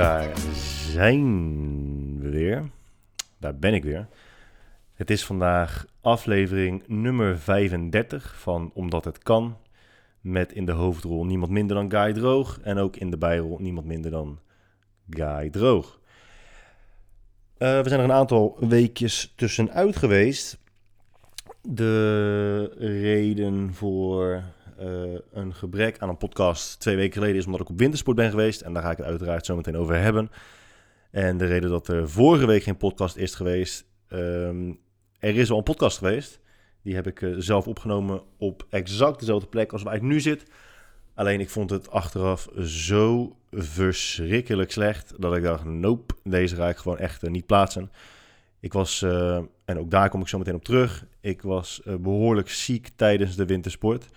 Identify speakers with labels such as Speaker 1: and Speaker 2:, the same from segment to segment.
Speaker 1: daar zijn we weer. Daar ben ik weer. Het is vandaag aflevering nummer 35 van Omdat het kan. Met in de hoofdrol niemand minder dan Guy Droog. En ook in de bijrol niemand minder dan Guy Droog. Eh, we zijn er een aantal weekjes tussenuit geweest. De reden voor eh, een gebrek aan een podcast twee weken geleden is omdat ik op wintersport ben geweest. En daar ga ik het uiteraard zo meteen over hebben. En de reden dat er vorige week geen podcast is geweest. ehm, er is al een podcast geweest. Die heb ik eh, zelf opgenomen op exact dezelfde plek als waar ik nu zit. Alleen ik vond het achteraf zo verschrikkelijk slecht dat ik dacht, nope, deze ga ik gewoon echt eh, niet plaatsen. Ik was, en ook daar kom ik zo meteen op terug, ik was eh, behoorlijk ziek tijdens de wintersport.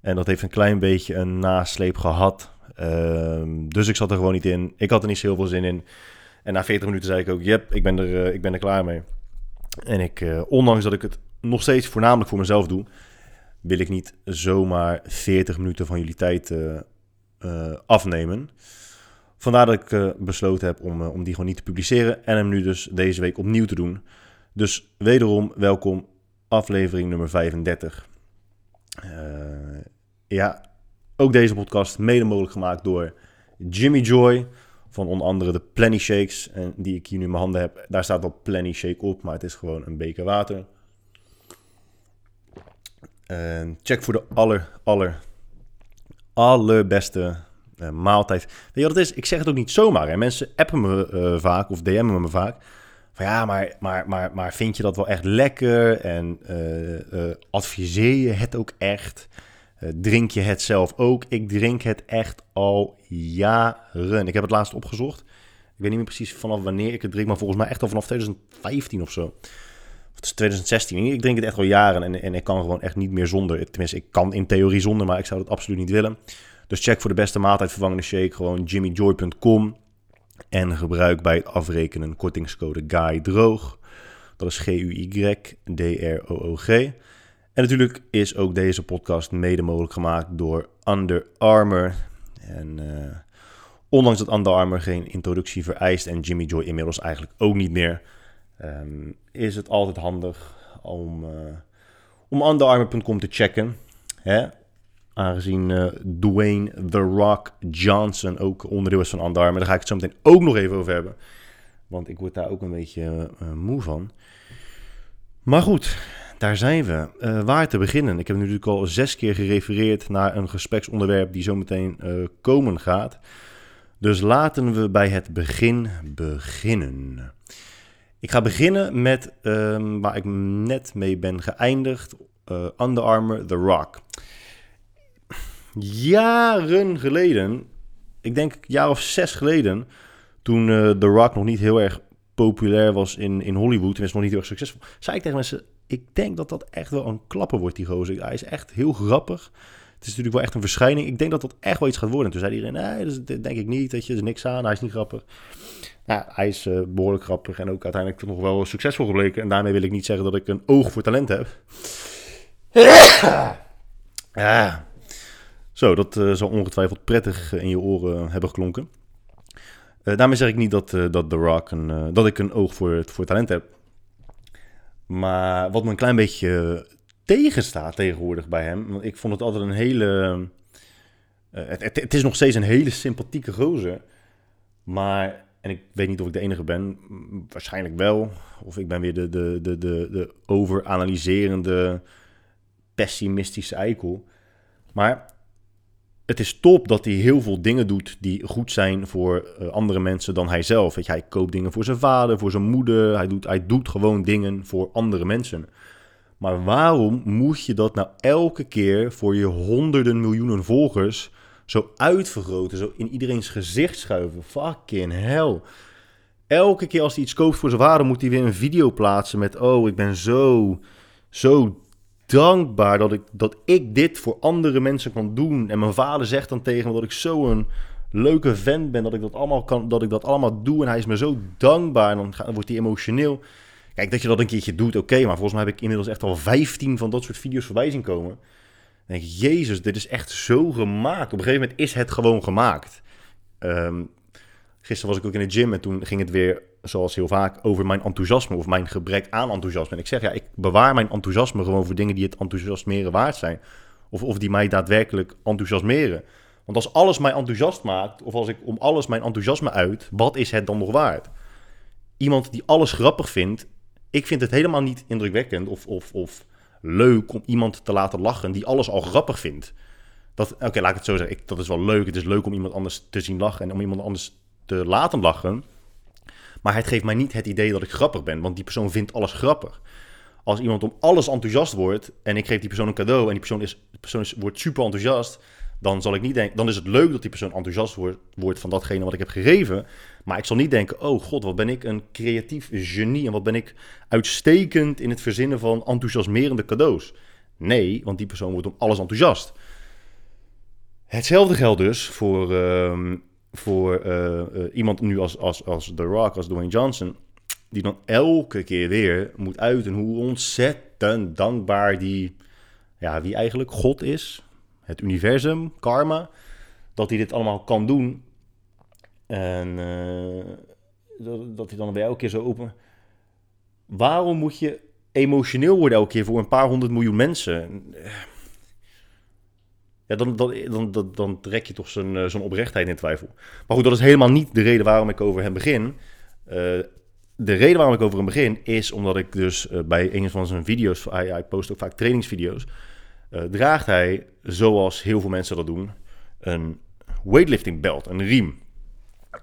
Speaker 1: En dat heeft een klein beetje een nasleep gehad. Ehm, dus ik zat er gewoon niet in. Ik had er niet zo heel veel zin in. En na 40 minuten zei ik ook, yep, ik ben er, eh, ik ben er klaar mee. En ik, eh, ondanks dat ik het nog steeds voornamelijk voor mezelf doe, wil ik niet zomaar 40 minuten van jullie tijd eh, afnemen. Vandaar dat ik besloten heb om, om die gewoon niet te publiceren en hem nu dus deze week opnieuw te doen. Dus wederom welkom, aflevering nummer 35. Eh, ja, ook deze podcast mede mogelijk gemaakt door Jimmy Joy van onder andere de Plenty Shakes en die ik hier nu in mijn handen heb. Daar staat wel Plenty Shake op, maar het is gewoon een beker water. En check voor de aller, aller, allerbeste eh, maaltijd. Weet het is? Ik zeg het ook niet zomaar. Hè? Mensen appen me eh, vaak of DM'en me vaak. Ja, maar, maar, maar, maar vind je dat wel echt lekker? En eh, eh, adviseer je het ook echt? Eh, drink je het zelf ook? Ik drink het echt al jaren. Ik heb het laatst opgezocht. Ik weet niet meer precies vanaf wanneer ik het drink, maar volgens mij echt al vanaf 2015 of zo. Of het is 2016. Ik drink het echt al jaren en, en ik kan gewoon echt niet meer zonder. Tenminste, ik kan in theorie zonder, maar ik zou dat absoluut niet willen. Dus check voor de beste maaltijdvervangende shake gewoon jimmyjoy.com. En gebruik bij het afrekenen kortingscode GUY droog. Dat is G-U-Y-D-R-O-O-G. En natuurlijk is ook deze podcast mede mogelijk gemaakt door Under Armour. En eh, ondanks dat Under Armour geen introductie vereist en Jimmy Joy inmiddels eigenlijk ook niet meer, ehm, is het altijd handig om, uh, om underarmour.com te checken. Hè? Aangezien eh, Dwayne The Rock Johnson ook onderdeel is van Under Armour. Daar ga ik het zo meteen ook nog even over hebben. Want ik word daar ook een beetje uh, moe van. Maar goed, daar zijn we. Waar te beginnen? Ik heb nu natuurlijk al zes keer gerefereerd naar een gespreksonderwerp die zo meteen uh, komen gaat. Dus laten we bij het begin beginnen. Ik ga beginnen met um, waar ik net mee ben geëindigd. Under Armour The Rock. Jaren geleden, ik denk een jaar of zes geleden, toen uh, The Rock nog niet heel erg populair was in, in Hollywood, en is nog niet heel erg succesvol, zei ik tegen mensen, ik denk dat dat echt wel een klapper wordt, die gozer. Hij is echt heel grappig. Het is natuurlijk wel echt een verschijning. Ik denk dat dat echt wel iets gaat worden. Toen zei iedereen, nee, dat denk ik niet. Dat je, er niks aan. Hij is niet grappig. Nou, hij is uh, behoorlijk grappig en ook uiteindelijk nog wel succesvol gebleken. En daarmee wil ik niet zeggen dat ik een oog voor talent heb. Ja. Zo, dat uh, zal ongetwijfeld prettig in je oren hebben geklonken. Daarmee zeg ik niet dat, dat The Rock een, dat ik een oog voor, voor talent heb. Maar wat me een klein beetje tegenstaat tegenwoordig bij hem. Want ik vond het altijd een hele. Het, het, het, is nog steeds een hele sympathieke gozer. Maar. En ik weet niet of ik de enige ben. Waarschijnlijk wel. Of ik ben weer de, de, de, de, de overanalyserende. pessimistische eikel. Maar. Het is top dat hij heel veel dingen doet die goed zijn voor uh, andere mensen dan hij zelf. Hij koopt dingen voor zijn vader, voor zijn moeder. Hij doet, hij doet gewoon dingen voor andere mensen. Maar waarom moet je dat nou elke keer voor je honderden miljoenen volgers zo uitvergroten, zo in iedereen's gezicht schuiven? Fucking hell. Elke keer als hij iets koopt voor zijn vader, moet hij weer een video plaatsen met: Oh, ik ben zo, zo dankbaar dat ik, dat ik dit voor andere mensen kan doen. En mijn vader zegt dan tegen me dat ik zo'n leuke vent ben, dat ik dat allemaal kan, dat ik dat allemaal doe. En hij is me zo dankbaar. Dan, wordt hij emotioneel. Kijk, dat je dat een keertje doet, oké. Maar volgens mij heb ik inmiddels echt al 15 van dat soort video's voorbij zien komen. Dan denk jezus, dit is echt zo gemaakt. Op een gegeven moment is het gewoon gemaakt. Um, Gisteren was ik ook in de gym en toen ging het weer, zoals heel vaak, over mijn enthousiasme of mijn gebrek aan enthousiasme. En ik zeg ja, ik bewaar mijn enthousiasme gewoon voor dingen die het enthousiasmeren waard zijn. Of, of die mij daadwerkelijk enthousiasmeren. Want als alles mij enthousiast maakt, of als ik om alles mijn enthousiasme uit, wat is het dan nog waard? Iemand die alles grappig vindt, ik vind het helemaal niet indrukwekkend of, of, of leuk om iemand te laten lachen die alles al grappig vindt. Oké, laat ik het zo zeggen. Ik, dat is wel leuk. Het is leuk om iemand anders te zien lachen en om iemand anders te laten lachen. Maar het geeft mij niet het idee dat ik grappig ben, want die persoon vindt alles grappig. Als iemand om alles enthousiast wordt en ik geef die persoon een cadeau en die persoon, is, persoon wordt super enthousiast, dan zal ik niet denken, dan is het leuk dat die persoon enthousiast wordt, wordt van datgene wat ik heb gegeven. Maar ik zal niet denken, oh god, wat ben ik een creatief genie en wat ben ik uitstekend in het verzinnen van enthousiasmerende cadeaus. Nee, want die persoon wordt om alles enthousiast. Hetzelfde geldt dus voor, ehm, voor eh, eh, iemand nu als, als, als The Rock, als Dwayne Johnson, die dan elke keer weer moet uiten hoe ontzettend dankbaar die, ja, wie eigenlijk God is, het universum, karma, dat hij dit allemaal kan doen. En uh, dat, dat hij dan bij elke keer zo open. Waarom moet je emotioneel worden elke keer voor een paar honderd miljoen mensen? Ja, dan, dan, dan, dan, trek je toch zo'n eh, zo'n oprechtheid in twijfel. Maar goed, dat is helemaal niet de reden waarom ik over hem begin. Uh, de reden waarom ik over hem begin is omdat ik dus uh, bij een van zijn video's, hij, post ook vaak trainingsvideo's, draagt hij, zoals heel veel mensen dat doen, een weightlifting belt, een riem.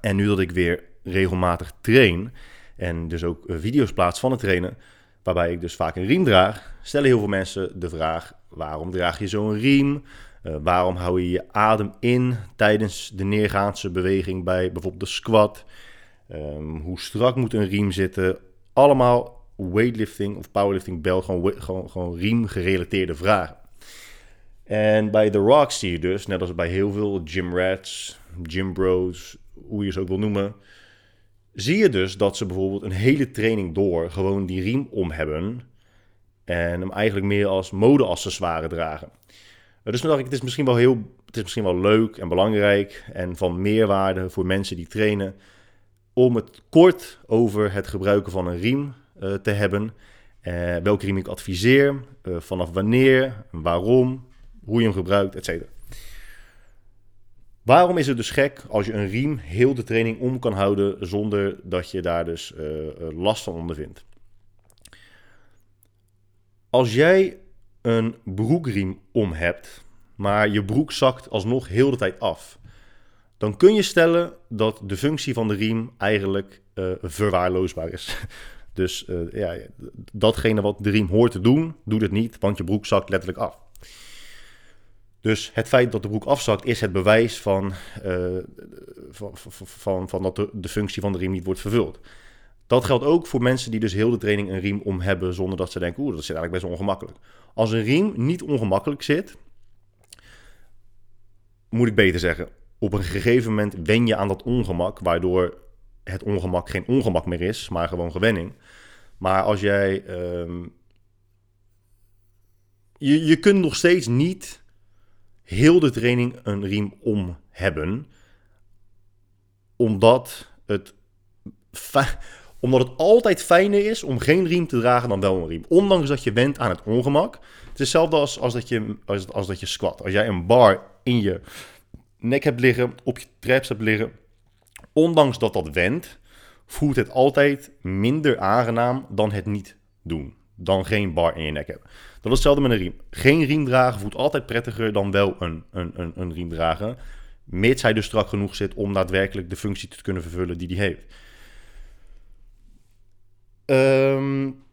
Speaker 1: En nu dat ik weer regelmatig train en dus ook video's plaats van het trainen, waarbij ik dus vaak een riem draag, stellen heel veel mensen de vraag: waarom draag je zo'n riem? Uh, waarom hou je je adem in tijdens de neergaandse beweging bij bijvoorbeeld de squat? Um, hoe strak moet een riem zitten? Allemaal weightlifting of powerlifting belt, gewoon, gewoon, gewoon riem gerelateerde vragen. En bij The Rock zie je dus, net als bij heel veel gym rats, gym bros, hoe je ze ook wil noemen, zie je dus dat ze bijvoorbeeld een hele training door gewoon die riem om hebben en hem eigenlijk meer als modeaccessoire dragen. Dus toen dacht ik, het is misschien wel heel, het is misschien wel leuk en belangrijk en van meerwaarde voor mensen die trainen om het kort over het gebruiken van een riem uh, te hebben. Uh, welke riem ik adviseer, uh, vanaf wanneer, waarom, hoe je hem gebruikt, etc. Waarom is het dus gek als je een riem heel de training om kan houden zonder dat je daar dus last van ondervindt? Als jij een broekriem om hebt, maar je broek zakt alsnog heel de tijd af, dan kun je stellen dat de functie van de riem eigenlijk uh, verwaarloosbaar is. dus uh, ja, datgene wat de riem hoort te doen, doet het niet, want je broek zakt letterlijk af. Dus het feit dat de broek afzakt is het bewijs van, uh, van, van, van, dat de, functie van de riem niet wordt vervuld. Dat geldt ook voor mensen die dus heel de training een riem om hebben zonder dat ze denken, oeh, dat zit eigenlijk best ongemakkelijk. Als een riem niet ongemakkelijk zit, moet ik beter zeggen, op een gegeven moment wen je aan dat ongemak, waardoor het ongemak geen ongemak meer is, maar gewoon gewenning. Maar als jij. Ehm, je, je kunt nog steeds niet heel de training een riem om hebben, omdat het, omdat het altijd fijner is om geen riem te dragen dan wel een riem. Ondanks dat je went aan het ongemak. Het is hetzelfde als, als, dat, je, als, als dat je squat. Als jij een bar in je nek hebt liggen, op je traps hebt liggen, ondanks dat dat wendt, voelt het altijd minder aangenaam dan het niet doen. Dan geen bar in je nek hebben. Dat is hetzelfde met een riem. Geen riem dragen voelt altijd prettiger dan wel een, een, een, een riem dragen. Mits hij dus strak genoeg zit om daadwerkelijk de functie te kunnen vervullen die hij heeft. Um,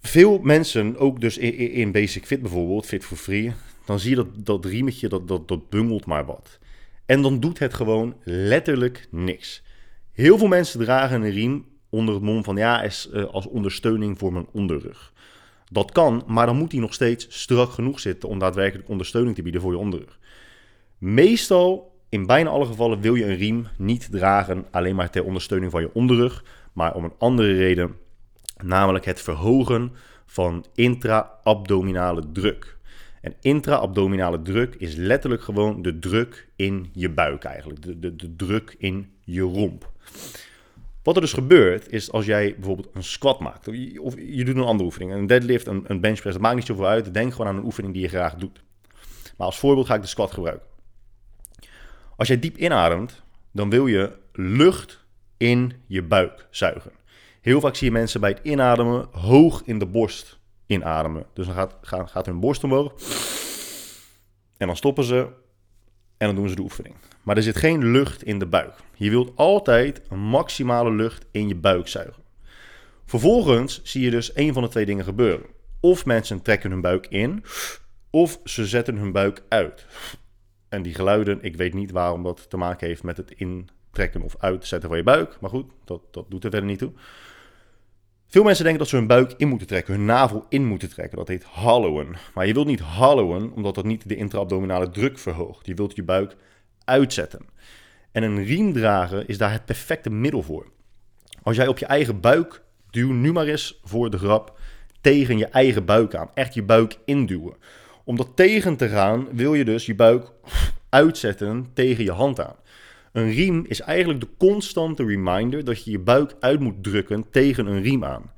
Speaker 1: veel mensen, ook dus in, Basic Fit bijvoorbeeld, Fit for Free, dan zie je dat, dat riemetje, dat, dat, dat bungelt maar wat. En dan doet het gewoon letterlijk niks. Heel veel mensen dragen een riem onder het mom van ja, is uh, als ondersteuning voor mijn onderrug. Dat kan, maar dan moet die nog steeds strak genoeg zitten om daadwerkelijk ondersteuning te bieden voor je onderrug. Meestal, in bijna alle gevallen, wil je een riem niet dragen alleen maar ter ondersteuning van je onderrug, maar om een andere reden, namelijk het verhogen van intra-abdominale druk. En intra-abdominale druk is letterlijk gewoon de druk in je buik eigenlijk. De, de, de druk in je romp. Wat er dus gebeurt, is als jij bijvoorbeeld een squat maakt, of je, doet een andere oefening, een deadlift, een, een benchpress, dat maakt niet zoveel uit. Denk gewoon aan een oefening die je graag doet. Maar als voorbeeld ga ik de squat gebruiken. Als jij diep inademt, dan wil je lucht in je buik zuigen. Heel vaak zie je mensen bij het inademen hoog in de borst inademen. Dus dan gaat, gaat, gaat hun borst omhoog. En dan stoppen ze en dan doen ze de oefening. Maar er zit geen lucht in de buik. Je wilt altijd maximale lucht in je buik zuigen. Vervolgens zie je dus een van de twee dingen gebeuren. Of mensen trekken hun buik in, of ze zetten hun buik uit. En die geluiden, ik weet niet waarom dat te maken heeft met het intrekken of uitzetten van je buik. Maar goed, dat, dat doet er verder niet toe. Veel mensen denken dat ze hun buik in moeten trekken, hun navel in moeten trekken. Dat heet hallowen. Maar je wilt niet hallowen, omdat dat niet de intraabdominale druk verhoogt. Je wilt je buik uitzetten. En een riem dragen is daar het perfecte middel voor. Als jij op je eigen buik, duw nu maar eens voor de grap tegen je eigen buik aan. Echt je buik induwen. Om dat tegen te gaan, wil je dus je buik uitzetten tegen je hand aan. Een riem is eigenlijk de constante reminder dat je je buik uit moet drukken tegen een riem aan.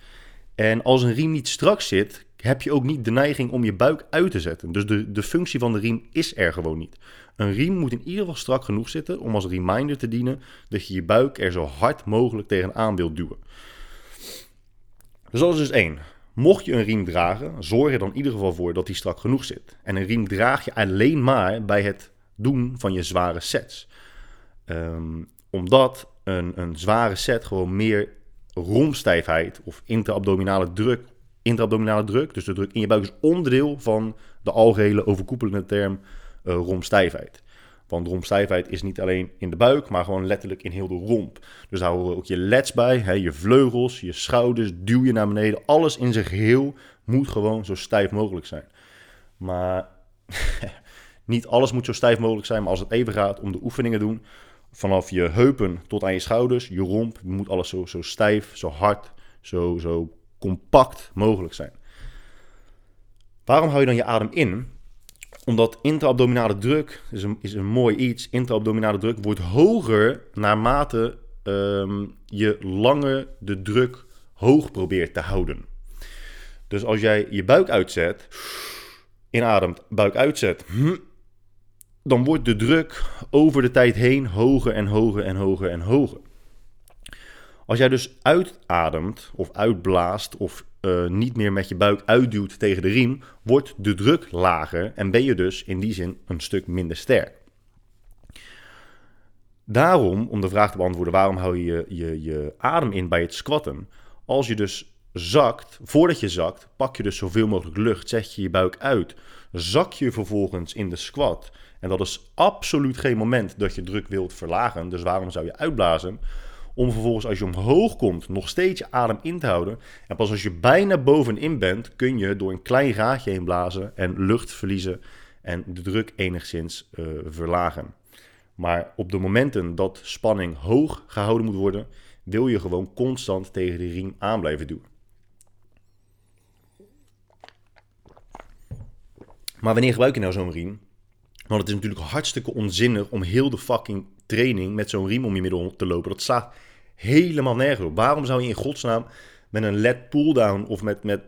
Speaker 1: En als een riem niet strak zit, heb je ook niet de neiging om je buik uit te zetten. Dus de, de functie van de riem is er gewoon niet. Een riem moet in ieder geval strak genoeg zitten om als reminder te dienen dat je je buik er zo hard mogelijk tegenaan wilt duwen. Dus dat is dus één. Mocht je een riem dragen, zorg er dan in ieder geval voor dat die strak genoeg zit. En een riem draag je alleen maar bij het doen van je zware sets. Um, omdat een, een zware set gewoon meer romstijfheid of intraabdominale druk, intraabdominale druk, dus de druk in je buik is onderdeel van de algehele overkoepelende term uh, romstijfheid. Want romstijfheid is niet alleen in de buik, maar gewoon letterlijk in heel de romp. Dus daar horen ook je lets bij, hè, je vleugels, je schouders, duw je naar beneden. Alles in zijn geheel moet gewoon zo stijf mogelijk zijn. Maar niet alles moet zo stijf mogelijk zijn, maar als het even gaat om de oefeningen doen, vanaf je heupen tot aan je schouders, je romp, moet alles zo, zo stijf, zo hard, zo, zo compact mogelijk zijn. Waarom hou je dan je adem in? Omdat intraabdominale druk is een, is een mooi iets. Intraabdominale druk wordt hoger naarmate um, je langer de druk hoog probeert te houden. Dus als jij je buik uitzet, inademt, buik uitzet, hm, dan wordt de druk over de tijd heen hoger en hoger en hoger en hoger. Als jij dus uitademt of uitblaast of uh, niet meer met je buik uitduwt tegen de riem, wordt de druk lager en ben je dus in die zin een stuk minder sterk. Daarom, om de vraag te beantwoorden, waarom hou je je, je adem in bij het squatten? Als je dus zakt, voordat je zakt, pak je dus zoveel mogelijk lucht, zet je je buik uit, zak je vervolgens in de squat. En dat is absoluut geen moment dat je druk wilt verlagen. Dus waarom zou je uitblazen? Om vervolgens als je omhoog komt nog steeds je adem in te houden. En pas als je bijna bovenin bent, kun je door een klein gaatje heen blazen en lucht verliezen en de druk enigszins uh, verlagen. Maar op de momenten dat spanning hoog gehouden moet worden, wil je gewoon constant tegen de riem aan blijven duwen. Maar wanneer gebruik je nou zo'n riem? Want het is natuurlijk hartstikke onzinnig om heel de fucking training met zo'n riem om je middel te lopen. Dat staat helemaal nergens op. Waarom zou je in godsnaam met een led pulldown of met, met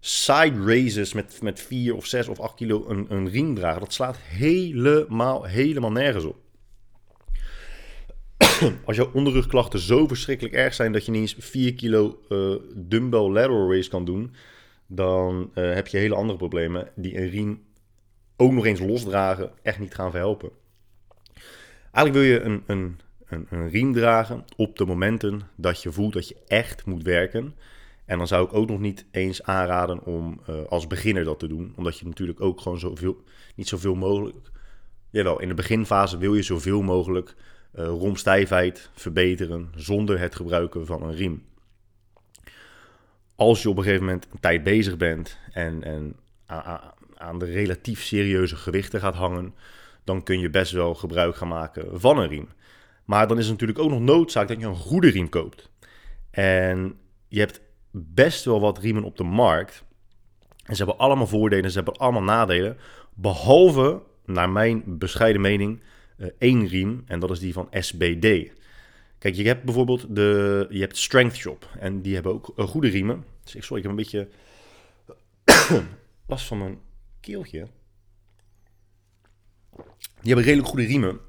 Speaker 1: side raises met, met 4 of 6 of 8 kilo een, een riem dragen? Dat slaat helemaal, helemaal nergens op. Als jouw onderrugklachten zo verschrikkelijk erg zijn dat je niet eens 4 kilo uh, dumbbell lateral raise kan doen, dan uh, heb je hele andere problemen die een riem ook nog eens losdragen echt niet gaan verhelpen. Eigenlijk wil je een, een, een, een riem dragen op de momenten dat je voelt dat je echt moet werken. En dan zou ik ook nog niet eens aanraden om uh, als beginner dat te doen. Omdat je natuurlijk ook gewoon zoveel, niet zoveel mogelijk... Jawel, in de beginfase wil je zoveel mogelijk uh, romstijfheid verbeteren zonder het gebruiken van een riem. Als je op een gegeven moment een tijd bezig bent en, en aan de relatief serieuze gewichten gaat hangen, dan kun je best wel gebruik gaan maken van een riem. Maar dan is het natuurlijk ook nog noodzaak dat je een goede riem koopt. En je hebt best wel wat riemen op de markt En ze hebben allemaal voordelen, ze hebben allemaal nadelen. Behalve, naar mijn bescheiden mening, uh, één riem. En dat is die van SBD. Kijk, je hebt bijvoorbeeld de, je hebt Strength Shop. En die hebben ook uh, goede riemen. Dus ik, sorry, ik heb een beetje last van mijn keeltje. Die hebben redelijk goede riemen.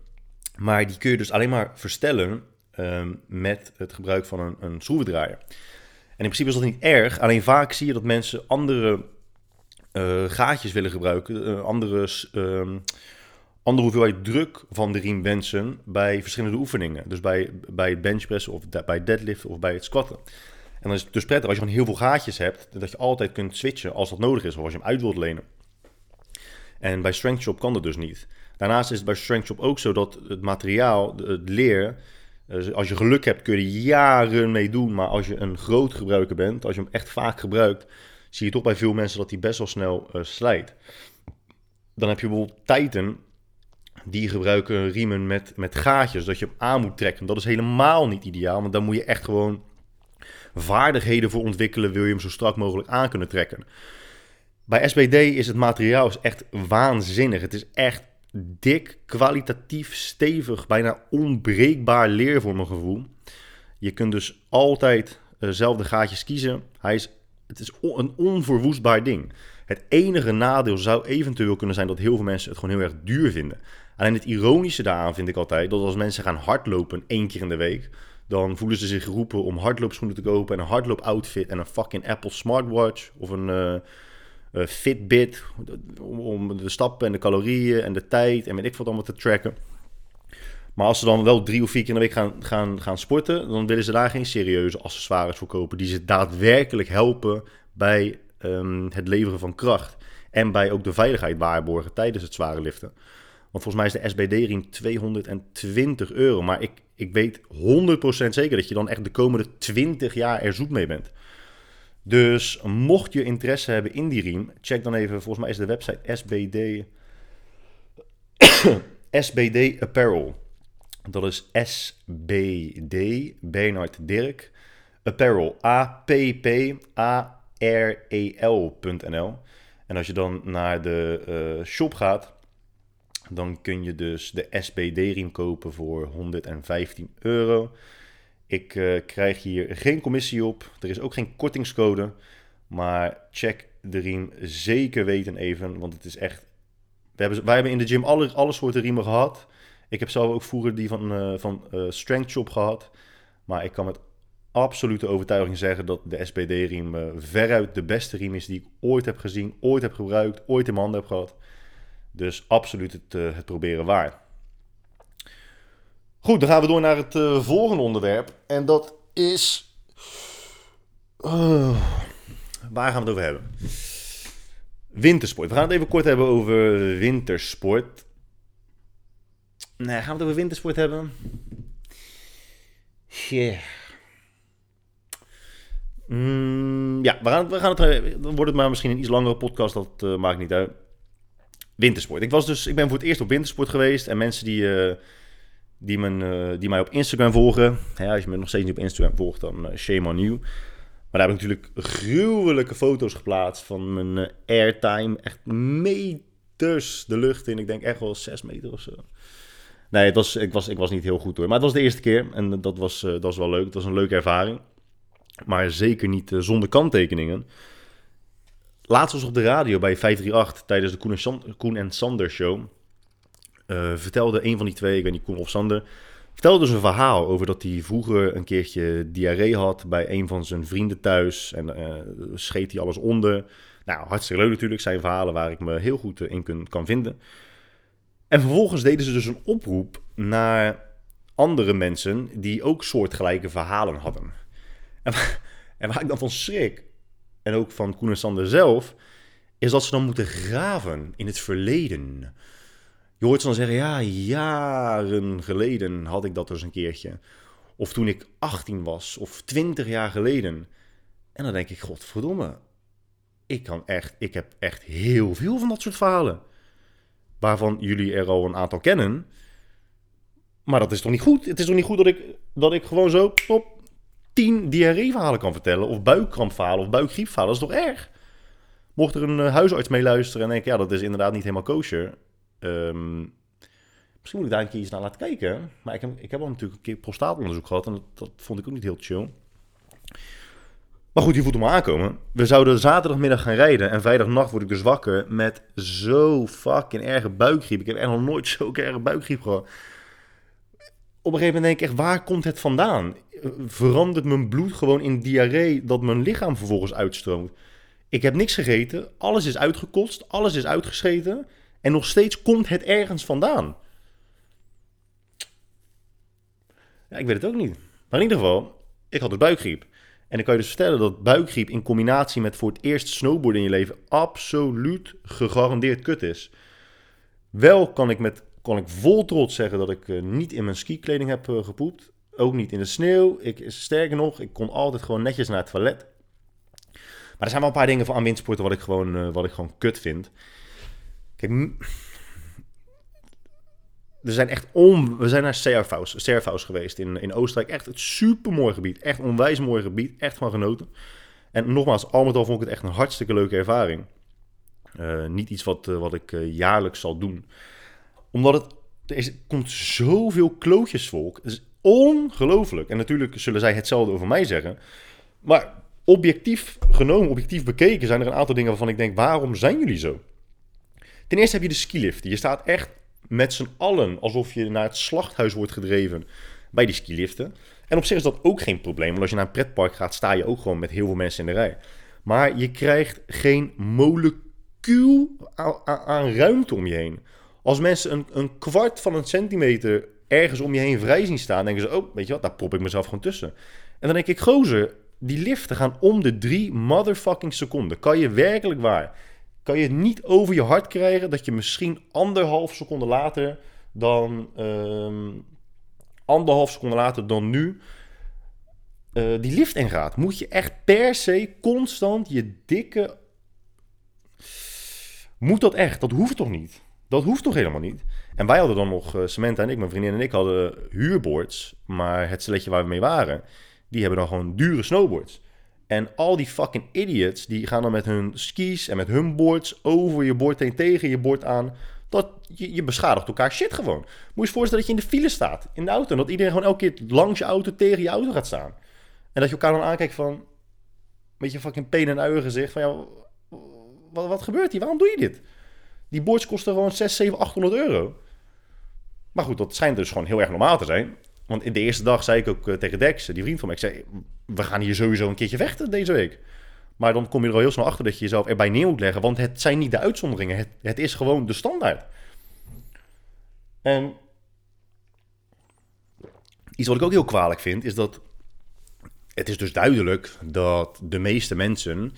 Speaker 1: Maar die kun je dus alleen maar verstellen um, met het gebruik van een, een schroevendraaier. En in principe is dat niet erg. Alleen vaak zie je dat mensen andere uh, gaatjes willen gebruiken. Uh, andere, uh, andere hoeveelheid druk van de riem wensen bij verschillende oefeningen. Dus bij, bij benchpressen of bij deadliften of bij het squatten. En dan is het dus prettig als je gewoon heel veel gaatjes hebt, dat je altijd kunt switchen als dat nodig is of als je hem uit wilt lenen. En bij Strength Shop kan dat dus niet. Daarnaast is het bij Strength Shop ook zo dat het materiaal, het leer, dus als je geluk hebt kun je jaren mee doen. Maar als je een groot gebruiker bent, als je hem echt vaak gebruikt, zie je toch bij veel mensen dat hij best wel snel uh, slijt. Dan heb je bijvoorbeeld Titan, die gebruiken riemen met, met gaatjes, dat je hem aan moet trekken. Dat is helemaal niet ideaal, want dan moet je echt gewoon vaardigheden voor ontwikkelen, wil je hem zo strak mogelijk aan kunnen trekken. Bij SBD is het materiaal is echt waanzinnig. Het is echt dik, kwalitatief, stevig, bijna onbreekbaar leer voor mijn gevoel. Je kunt dus altijd dezelfde gaatjes kiezen. Hij is, het is een onverwoestbaar ding. Het enige nadeel zou eventueel kunnen zijn dat heel veel mensen het gewoon heel erg duur vinden. Alleen het ironische daaraan vind ik altijd dat als mensen gaan hardlopen één keer in de week, dan voelen ze zich geroepen om hardloopschoenen te kopen en een hardloopoutfit en een fucking Apple smartwatch of een, uh, uh, Fitbit om, de stappen en de calorieën en de tijd en weet ik wat allemaal te tracken. Maar als ze dan wel drie of vier keer in de week gaan, gaan, gaan sporten, dan willen ze daar geen serieuze accessoires voor kopen die ze daadwerkelijk helpen bij um, het leveren van kracht. En bij ook de veiligheid waarborgen tijdens het zware liften. Want volgens mij is de SBD-riem 220 euro. Maar ik, ik weet 100% zeker dat je dan echt de komende 20 jaar er zoet mee bent. Dus mocht je interesse hebben in die riem, check dan even, volgens mij is de website SBD, SBD Apparel. Dat is SBD, Bernard Dirk, Apparel, A-P-P-A-R-E-L.nl. En als je dan naar de uh, shop gaat, dan kun je dus de SBD-riem kopen voor 115 euro. Ik uh, krijg hier geen commissie op. Er is ook geen kortingscode. Maar check de riem zeker weten even. Want het is echt. We hebben, wij hebben in de gym alle, alle soorten riemen gehad. Ik heb zelf ook vroeger die van, uh, van uh, Strength Shop gehad. Maar ik kan met absolute overtuiging zeggen dat de SBD-riem uh, veruit de beste riem is die ik ooit heb gezien, ooit heb gebruikt, ooit in mijn handen heb gehad. Dus absoluut het, het proberen waard. Goed, dan gaan we door naar het uh, volgende onderwerp. En dat is. Uh, waar gaan we het over hebben? Wintersport. We gaan het even kort hebben over wintersport. Nee, gaan we het over wintersport hebben? Yeah. Mm, ja, we gaan, we gaan het, dan wordt het maar misschien een iets langere podcast, dat uh, maakt niet uit. Wintersport. Ik, was dus, ik ben voor het eerst op wintersport geweest. En mensen die, die, men, uh, die mij op Instagram volgen. Als je me nog steeds niet op Instagram volgt, dan uh, shame on you. Maar daar heb ik natuurlijk gruwelijke foto's geplaatst van mijn uh, airtime. Echt meters de lucht in. Ik denk echt wel 6 meter of zo. Nee, het was, ik, was, ik was niet heel goed hoor. Maar het was de eerste keer en dat was, dat was wel leuk. Het was een leuke ervaring. Maar zeker niet zonder kanttekeningen. Laatst was op de radio bij 538 tijdens de Koen en, Koen en Sander show vertelde een van die twee, ik weet niet, Koen of Sander, vertelde dus een verhaal over dat hij vroeger een keertje diarree had bij een van zijn vrienden thuis en uh, scheet hij alles onder. Nou, hartstikke leuk natuurlijk, zijn verhalen waar ik me heel goed in kun, kan vinden. En vervolgens deden ze dus een oproep naar andere mensen die ook soortgelijke verhalen hadden. En, en waar ik dan van schrik, en ook van Koen en Sander zelf, is dat ze dan moeten graven in het verleden. Je hoort ze dan zeggen, ja, jaren geleden had ik dat dus een keertje. Of toen ik 18 was, of 20 jaar geleden. En dan denk ik, godverdomme, ik kan echt, ik heb echt heel veel van dat soort verhalen. Waarvan jullie er al een aantal kennen. Maar dat is toch niet goed? Het is toch niet goed dat ik, dat ik gewoon zo op 10 diarreeverhalen kan vertellen. Of buikkrampverhalen of buikgriepverhalen. Dat is toch erg? Mocht er een uh, huisarts mee luisteren en denken, ja, dat is inderdaad niet helemaal kosher. Ehm, misschien moet ik daar een keer eens naar laten kijken. Maar ik heb, ik heb al natuurlijk een keer prostaatonderzoek gehad en dat, dat vond ik ook niet heel chill. Maar goed, die voelt hem aankomen. We zouden zaterdagmiddag gaan rijden en vrijdagnacht word ik dus wakker met zo fucking erge buikgriep. Ik heb echt nog nooit zo'n erge buikgriep gehad. Op een gegeven moment denk ik echt, waar komt het vandaan? Verandert mijn bloed gewoon in diarree dat mijn lichaam vervolgens uitstroomt? Ik heb niks gegeten, alles is uitgekost, alles is uitgescheten en nog steeds komt het ergens vandaan. Ja, ik weet het ook niet. Maar in ieder geval, ik had dus buikgriep. En dan kan je dus vertellen dat buikgriep in combinatie met voor het eerst snowboarden in je leven absoluut gegarandeerd kut is. Wel kan ik, met, kan ik vol trots zeggen dat ik uh, niet in mijn skikleding heb uh, gepoept. Ook niet in de sneeuw. Ik, sterker nog, ik kon altijd gewoon netjes naar het toilet. Maar er zijn wel een paar dingen van aan windsporten wat ik gewoon, uh, wat ik gewoon kut vind. We zijn echt om. We zijn naar Servaus, geweest in, in Oostenrijk. Echt het supermooi gebied. Echt onwijs mooi gebied. Echt van genoten. En nogmaals, al met al vond ik het echt een hartstikke leuke ervaring. Uh, niet iets wat, uh, wat ik uh, jaarlijks zal doen. Omdat het. Er is, komt zoveel klootjesvolk. Het is ongelooflijk. En natuurlijk zullen zij hetzelfde over mij zeggen. Maar objectief genomen, objectief bekeken, zijn er een aantal dingen waarvan ik denk: waarom zijn jullie zo? Ten eerste heb je de skilift. Je staat echt met z'n allen alsof je naar het slachthuis wordt gedreven bij die skiliften. En op zich is dat ook geen probleem, want als je naar een pretpark gaat, sta je ook gewoon met heel veel mensen in de rij. Maar je krijgt geen molecuul aan, ruimte om je heen. Als mensen een, een kwart van een centimeter ergens om je heen vrij zien staan, denken ze, oh, weet je wat, daar prop ik mezelf gewoon tussen. En dan denk ik, gozer, die liften gaan om de drie motherfucking seconden. Kan je werkelijk waar kan je het niet over je hart krijgen dat je misschien anderhalf seconde later dan um, anderhalf seconde later dan nu uh, die lift ingaat. Moet je echt per se constant je dikke. Moet dat echt? Dat hoeft toch niet? Dat hoeft toch helemaal niet? En wij hadden dan nog, uh, Samantha en ik, mijn vriendin en ik, hadden huurboards. Maar het sletje waar we mee waren, die hebben dan gewoon dure snowboards. En al die fucking idiots, die gaan dan met hun skis en met hun boards over je bord heen tegen je bord aan. Dat je, je beschadigt elkaar shit gewoon. Moet je je voorstellen dat je in de file staat, in de auto. En dat iedereen gewoon elke keer langs je auto tegen je auto gaat staan. En dat je elkaar dan aankijkt van, met je fucking pen en uien gezicht. Van ja, wat, wat gebeurt hier? Waarom doe je dit? Die boards kosten gewoon 6, 7, 800 euro. Maar goed, dat schijnt dus gewoon heel erg normaal te zijn. Want in de eerste dag zei ik ook uh, tegen Dex, die vriend van mij, ik zei, we gaan hier sowieso een keertje vechten deze week. Maar dan kom je er al heel snel achter dat je jezelf erbij neer moet leggen, want het zijn niet de uitzonderingen, het, het is gewoon de standaard. En iets wat ik ook heel kwalijk vind, is dat het is dus duidelijk dat de meeste mensen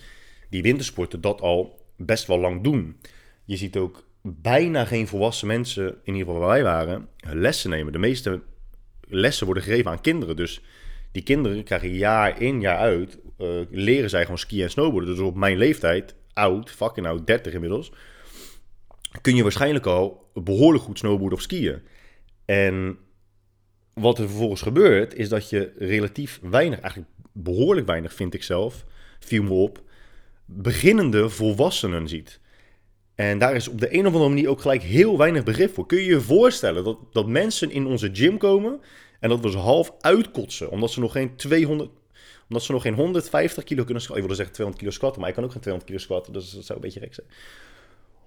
Speaker 1: die wintersporten dat al best wel lang doen. Je ziet ook bijna geen volwassen mensen, in ieder geval waar wij waren, lessen nemen. De meeste lessen worden gegeven aan kinderen. Dus die kinderen krijgen jaar in, jaar uit, uh, leren zij gewoon skiën en snowboarden. Dus op mijn leeftijd, oud, fucking oud, 30 inmiddels, kun je waarschijnlijk al behoorlijk goed snowboarden of skiën. En wat er vervolgens gebeurt, is dat je relatief weinig, eigenlijk behoorlijk weinig vind ik zelf, viel me op, beginnende volwassenen ziet. En daar is op de een of andere manier ook gelijk heel weinig begrip voor. Kun je je voorstellen dat, dat mensen in onze gym komen en dat ze half uitkotsen, omdat ze nog geen 200, omdat ze nog geen 150 kilo kunnen squatten. Ik wilde zeggen 200 kilo squatten, maar ik kan ook geen 200 kilo squatten, dus dat zou een beetje gek zijn.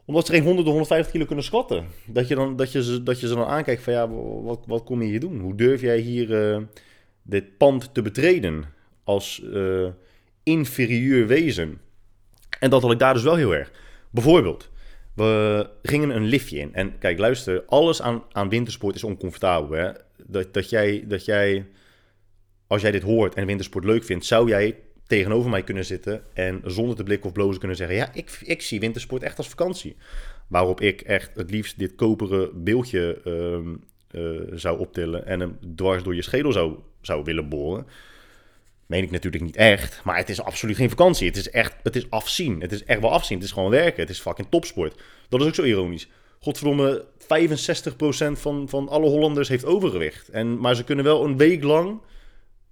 Speaker 1: Omdat ze geen 100 of 150 kilo kunnen squatten. Dat je, dan, dat je, ze, dat je ze dan aankijkt van ja, wat, wat kom je hier doen? Hoe durf jij hier uh, dit pand te betreden als uh, inferieur wezen? En dat had ik daar dus wel heel erg. Bijvoorbeeld, we gingen een liftje in. En kijk, luister, alles aan, aan wintersport is oncomfortabel. Hè? Dat, dat, jij, dat jij, als jij dit hoort en wintersport leuk vindt, zou jij tegenover mij kunnen zitten en zonder te blikken of blozen kunnen zeggen: Ja, ik, ik zie wintersport echt als vakantie. Waarop ik echt het liefst dit koperen beeldje uh, uh, zou optillen en hem dwars door je schedel zou, zou willen boren. Meen ik natuurlijk niet echt, maar het is absoluut geen vakantie. Het is echt, het is afzien. Het is echt wel afzien. Het is gewoon werken. Het is fucking topsport. Dat is ook zo ironisch. Godverdomme, 65% van, van alle Hollanders heeft overgewicht. En, maar ze kunnen wel een week lang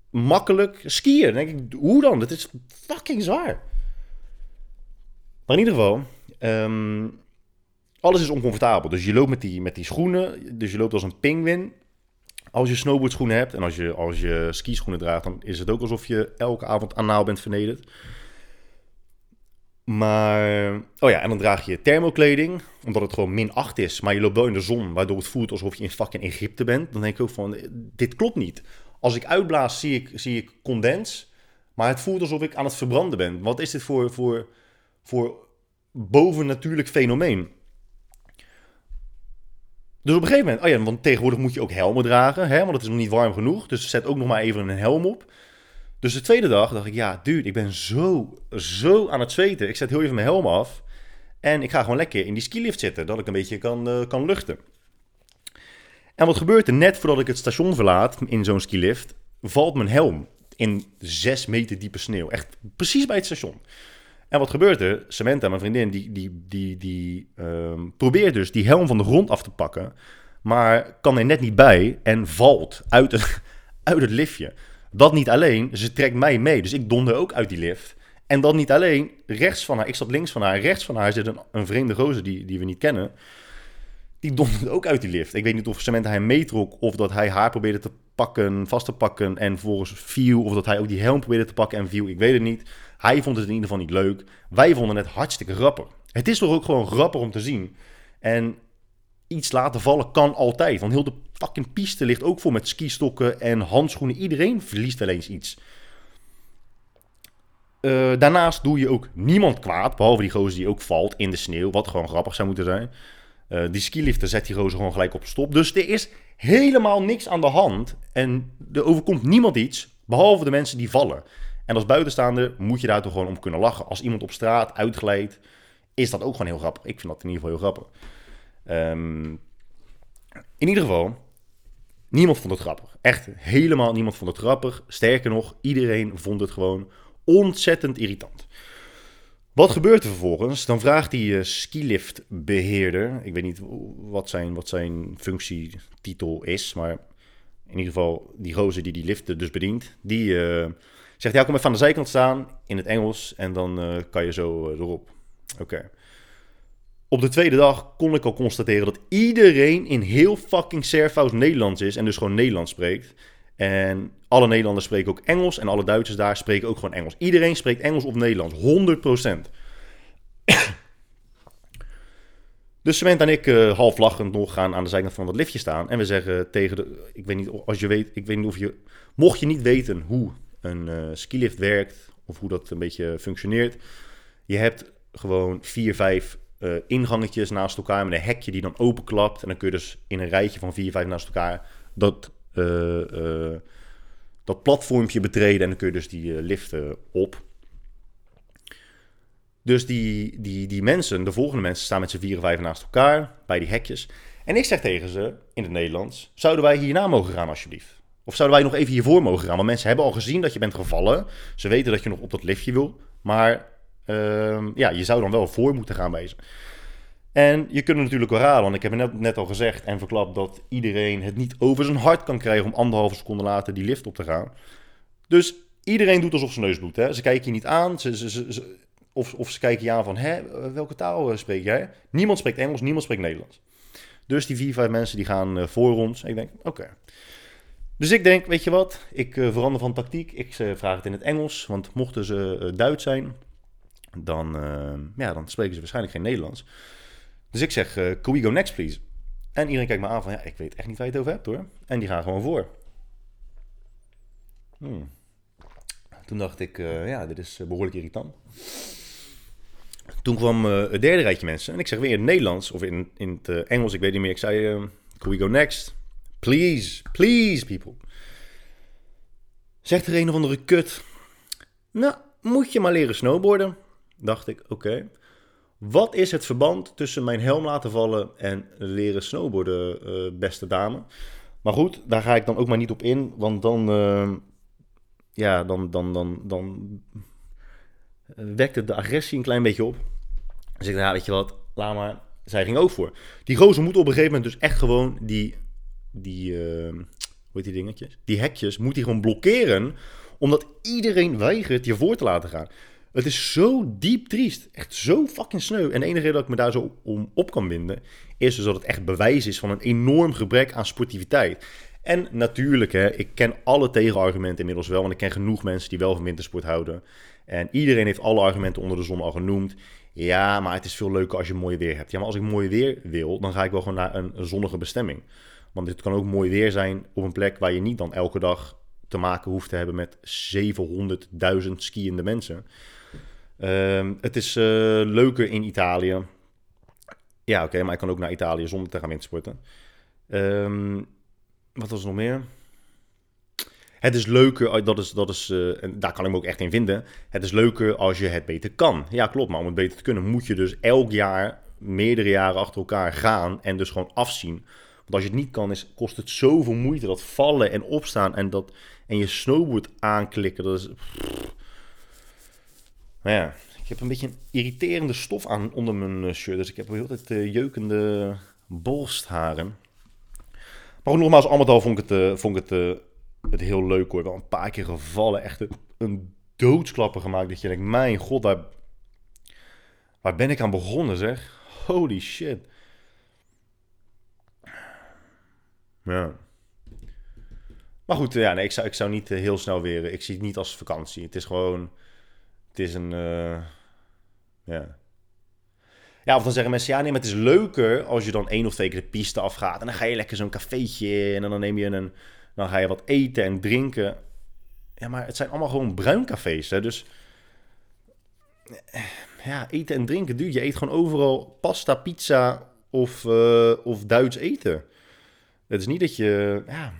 Speaker 1: makkelijk skiën. Denk ik, hoe dan? Dat is fucking zwaar. Maar in ieder geval, ehm, alles is oncomfortabel. Dus je loopt met die, met die schoenen, dus je loopt als een pinguïn. Als je snowboardschoenen hebt en als je, als je skischoenen draagt, dan is het ook alsof je elke avond anaal bent vernederd. Maar, oh ja, en dan draag je thermokleding, omdat het gewoon min 8 is. Maar je loopt wel in de zon, waardoor het voelt alsof je in fucking Egypte bent. Dan denk ik ook van, dit klopt niet. Als ik uitblaas, zie ik, zie ik condens. Maar het voelt alsof ik aan het verbranden ben. Wat is dit voor, voor, voor bovennatuurlijk fenomeen? Dus op een gegeven moment, oh ja, want tegenwoordig moet je ook helmen dragen, hè, want het is nog niet warm genoeg. Dus zet ook nog maar even een helm op. Dus de tweede dag dacht ik, ja, dude, ik ben zo, zo aan het zweten. Ik zet heel even mijn helm af en ik ga gewoon lekker in die skilift zitten, dat ik een beetje kan, uh, kan luchten. En wat gebeurt er? Net voordat ik het station verlaat in zo'n skilift, valt mijn helm in zes meter diepe sneeuw. Echt precies bij het station. En wat gebeurt er? Samantha, mijn vriendin, die, die, die, die um, probeert dus die helm van de grond af te pakken. Maar kan er net niet bij en valt uit het, uit het liftje. Dat niet alleen, ze trekt mij mee. Dus ik donder ook uit die lift. En dat niet alleen, rechts van haar, ik zat links van haar, rechts van haar zit een, een vreemde gozer die, die we niet kennen. Die donderde ook uit die lift. Ik weet niet of Samantha hem meetrok of dat hij haar probeerde te pakken, vast te pakken en vervolgens viel. Of dat hij ook die helm probeerde te pakken en viel. Ik weet het niet. Hij vond het in ieder geval niet leuk. Wij vonden het hartstikke grappig. Het is toch ook gewoon grappig om te zien. En iets laten vallen kan altijd. Want heel de fucking piste ligt ook vol met skistokken en handschoenen. Iedereen verliest wel eens iets. Uh, daarnaast doe je ook niemand kwaad, behalve die gozer die ook valt in de sneeuw, wat gewoon grappig zou moeten zijn. Uh, die skilifter zet die gozer gewoon gelijk op stop. Dus er is helemaal niks aan de hand en er overkomt niemand iets, behalve de mensen die vallen. En als buitenstaander moet je daar toch gewoon om kunnen lachen. Als iemand op straat uitglijdt, is dat ook gewoon heel grappig. Ik vind dat in ieder geval heel grappig. Um, in ieder geval, niemand vond het grappig. Echt helemaal niemand vond het grappig. Sterker nog, iedereen vond het gewoon ontzettend irritant. Wat gebeurt er vervolgens? Dan vraagt die uh, skiliftbeheerder, ik weet niet wat zijn, wat zijn functietitel is, maar in ieder geval die gozer die die liften dus bedient, die uh, zegt, ja kom even aan de zijkant staan in het Engels en dan uh, kan je zo erop. Oké. Op de tweede dag kon ik al constateren dat iedereen in heel fucking Servaus Nederlands is en dus gewoon Nederlands spreekt. En alle Nederlanders spreken ook Engels en alle Duitsers daar spreken ook gewoon Engels. Iedereen spreekt Engels of Nederlands, 100%. dus Samantha en ik uh, half lachend nog gaan aan de zijkant van dat liftje staan. En we zeggen tegen de... Ik weet niet, als je weet, ik weet niet of je... Mocht je niet weten hoe een uh, skilift werkt of hoe dat een beetje functioneert. Je hebt gewoon vier, vijf uh, ingangetjes naast elkaar met een hekje die dan openklapt. En dan kun je dus in een rijtje van vier, vijf naast elkaar dat, uh, dat platformpje betreden. En dan kun je dus die liften op. Dus die, die, die mensen, de volgende mensen, staan met z'n vier, vijf naast elkaar bij die hekjes. En ik zeg tegen ze in het Nederlands: Zouden wij hierna mogen gaan, alsjeblieft? Of zouden wij nog even hiervoor mogen gaan? Want mensen hebben al gezien dat je bent gevallen. Ze weten dat je nog op dat liftje wil. Maar Uh, ja, je zou dan wel voor moeten gaan wezen. En je kunt natuurlijk wel raden, want ik heb net, net al gezegd en verklapt dat iedereen het niet over zijn hart kan krijgen om anderhalve seconde later die lift op te gaan. Dus iedereen doet alsof zijn neus bloedt. Ze kijken je niet aan, ze, ze, ze, of, of ze kijken je aan van, hè, welke taal uh, spreek jij? Niemand spreekt Engels, niemand spreekt Nederlands. Dus die vier, vijf mensen die gaan uh, voor ons. ik denk, oké. Dus ik denk, weet je wat, ik uh, verander van tactiek. Ik vraag het in het Engels, want mochten ze Duits zijn, dan, uh, ja, dan spreken ze waarschijnlijk geen Nederlands. Dus ik zeg, uh, we go next please? En iedereen kijkt me aan van, ja, ik weet echt niet waar je het over hebt hoor. En die gaan gewoon voor. Hmm. Toen dacht ik, uh, ja, dit is behoorlijk irritant. Toen kwam het derde rijtje mensen. En ik zeg weer in het Nederlands of in, in het Engels, ik weet niet meer. Ik zei, can we go next? Please, please people. Zegt er een of andere kut. Nou, moet je maar leren snowboarden dacht ik, oké, wat is het verband tussen mijn helm laten vallen en leren snowboarden, uh, beste dame? Maar goed, daar ga ik dan ook maar niet op in, want dan, uh, ja, dan, dan, dan, dan wekt het de agressie een klein beetje op. Dus ik dacht, ja, weet je wat, laat maar. Zij ging ook voor. Die gozer moet op een gegeven moment dus echt gewoon die, die hoe heet die dingetjes? Die hekjes moet hij gewoon blokkeren, omdat iedereen weigert je voor te laten gaan. Het is zo diep triest. Echt zo fucking sneu. En de enige reden dat ik me daar zo om op kan winden... is dus dat het echt bewijs is van een enorm gebrek aan sportiviteit. En natuurlijk, hè, ik ken alle tegenargumenten inmiddels wel... want ik ken genoeg mensen die wel van wintersport houden. En iedereen heeft alle argumenten onder de zon al genoemd. Ja, maar het is veel leuker als je mooi weer hebt. Ja, maar als ik mooi weer wil, dan ga ik wel gewoon naar een, zonnige bestemming. Want het kan ook mooi weer zijn op een plek waar je niet dan elke dag te maken hoeft te hebben met 700.000 skiënde mensen. Ehm, het is uh, leuker in Italië. Ja, oké, maar ik kan ook naar Italië zonder te gaan windsporten. Um, wat was er nog meer? Het is leuker, dat is, dat is, uh, en daar kan ik me ook echt in vinden. Het is leuker als je het beter kan. Ja, klopt, maar om het beter te kunnen moet je dus elk jaar, meerdere jaren achter elkaar gaan en dus gewoon afzien. Want als je het niet kan, is, kost het zoveel moeite. Dat vallen en opstaan en, dat, en je snowboard aanklikken, dat is... Nou ja, ik heb een beetje een irriterende stof aan onder mijn eh, shirt. Dus ik heb heel tijd uh, jeukende borstharen. Maar ook nogmaals, allemaal al vond ik het, uh, vond ik het het heel leuk hoor. Wel een paar keer gevallen. Echt een, doodsklappen gemaakt. Dat je denkt, mijn god, waar, waar ben ik aan begonnen zeg? Holy shit. Ja. Maar goed, ja, nee, ik, zou, ik zou niet eh, heel snel weer... Ik zie het niet als vakantie. Het is gewoon... Het is een... Uh, ja. Ja, of dan zeggen mensen, ja nee, maar het is leuker als je dan één of twee keer de piste afgaat. En dan ga je lekker zo'n cafeetje in en dan neem je een, dan ga je wat eten en drinken. Ja, maar het zijn allemaal gewoon bruincafés. Hè? Dus ja, eten en drinken, duur. Je eet gewoon overal pasta, pizza of, uh, of Duits eten. Het is niet dat je... Ja,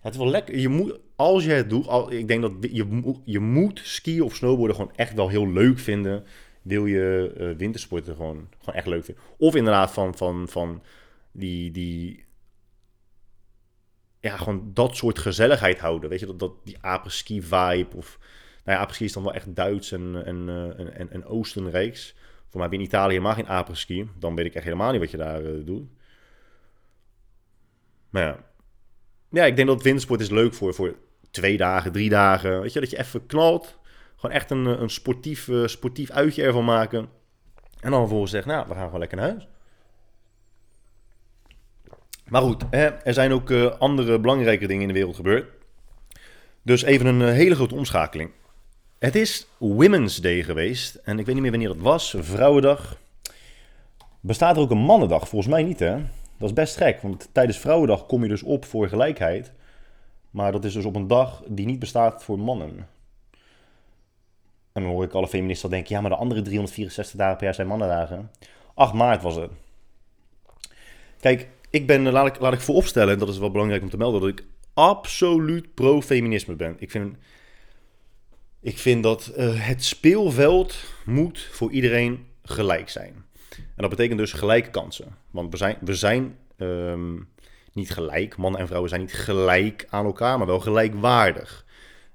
Speaker 1: het is wel lekker. Je moet, als je het doet, al, ik denk dat je, je moet skiën of snowboarden gewoon echt wel heel leuk vinden. Wil je uh, wintersporten gewoon, gewoon echt leuk vinden. Of inderdaad van, van, van die, die ja, gewoon dat soort gezelligheid houden. Weet je, dat, dat die apres-ski vibe of... Nou ja, is dan wel echt Duits en, en, eh, en, en, Oostenrijks. Voor mij heb je in Italië helemaal geen apres-ski. Dan weet ik echt helemaal niet wat je daar uh, doet. Maar ja. Ja, ik denk dat wintersport is leuk voor, voor twee dagen, drie dagen. Weet je, dat je even knalt. Gewoon echt een, een sportief, uh, sportief uitje ervan maken. En dan vervolgens zegt, nou, we gaan gewoon lekker naar huis. Maar goed, hè, er zijn ook uh, andere belangrijke dingen in de wereld gebeurd. Dus even een uh, hele grote omschakeling. Het is Women's Day geweest. En ik weet niet meer wanneer dat was. Vrouwendag. Bestaat er ook een mannendag? Volgens mij niet, hè? Dat is best gek, want tijdens Vrouwendag kom je dus op voor gelijkheid. Maar dat is dus op een dag die niet bestaat voor mannen. En dan hoor ik alle feministen denken: ja, maar de andere 364 dagen per jaar zijn mannendagen. 8 maart was het. Kijk, ik ben, laat ik, laat ik vooropstellen, en dat is wel belangrijk om te melden, dat ik absoluut pro-feminisme ben. Ik vind, ik vind dat uh, het speelveld moet voor iedereen gelijk zijn. En dat betekent dus gelijke kansen. Want we zijn, we zijn um, niet gelijk, mannen en vrouwen zijn niet gelijk aan elkaar, maar wel gelijkwaardig.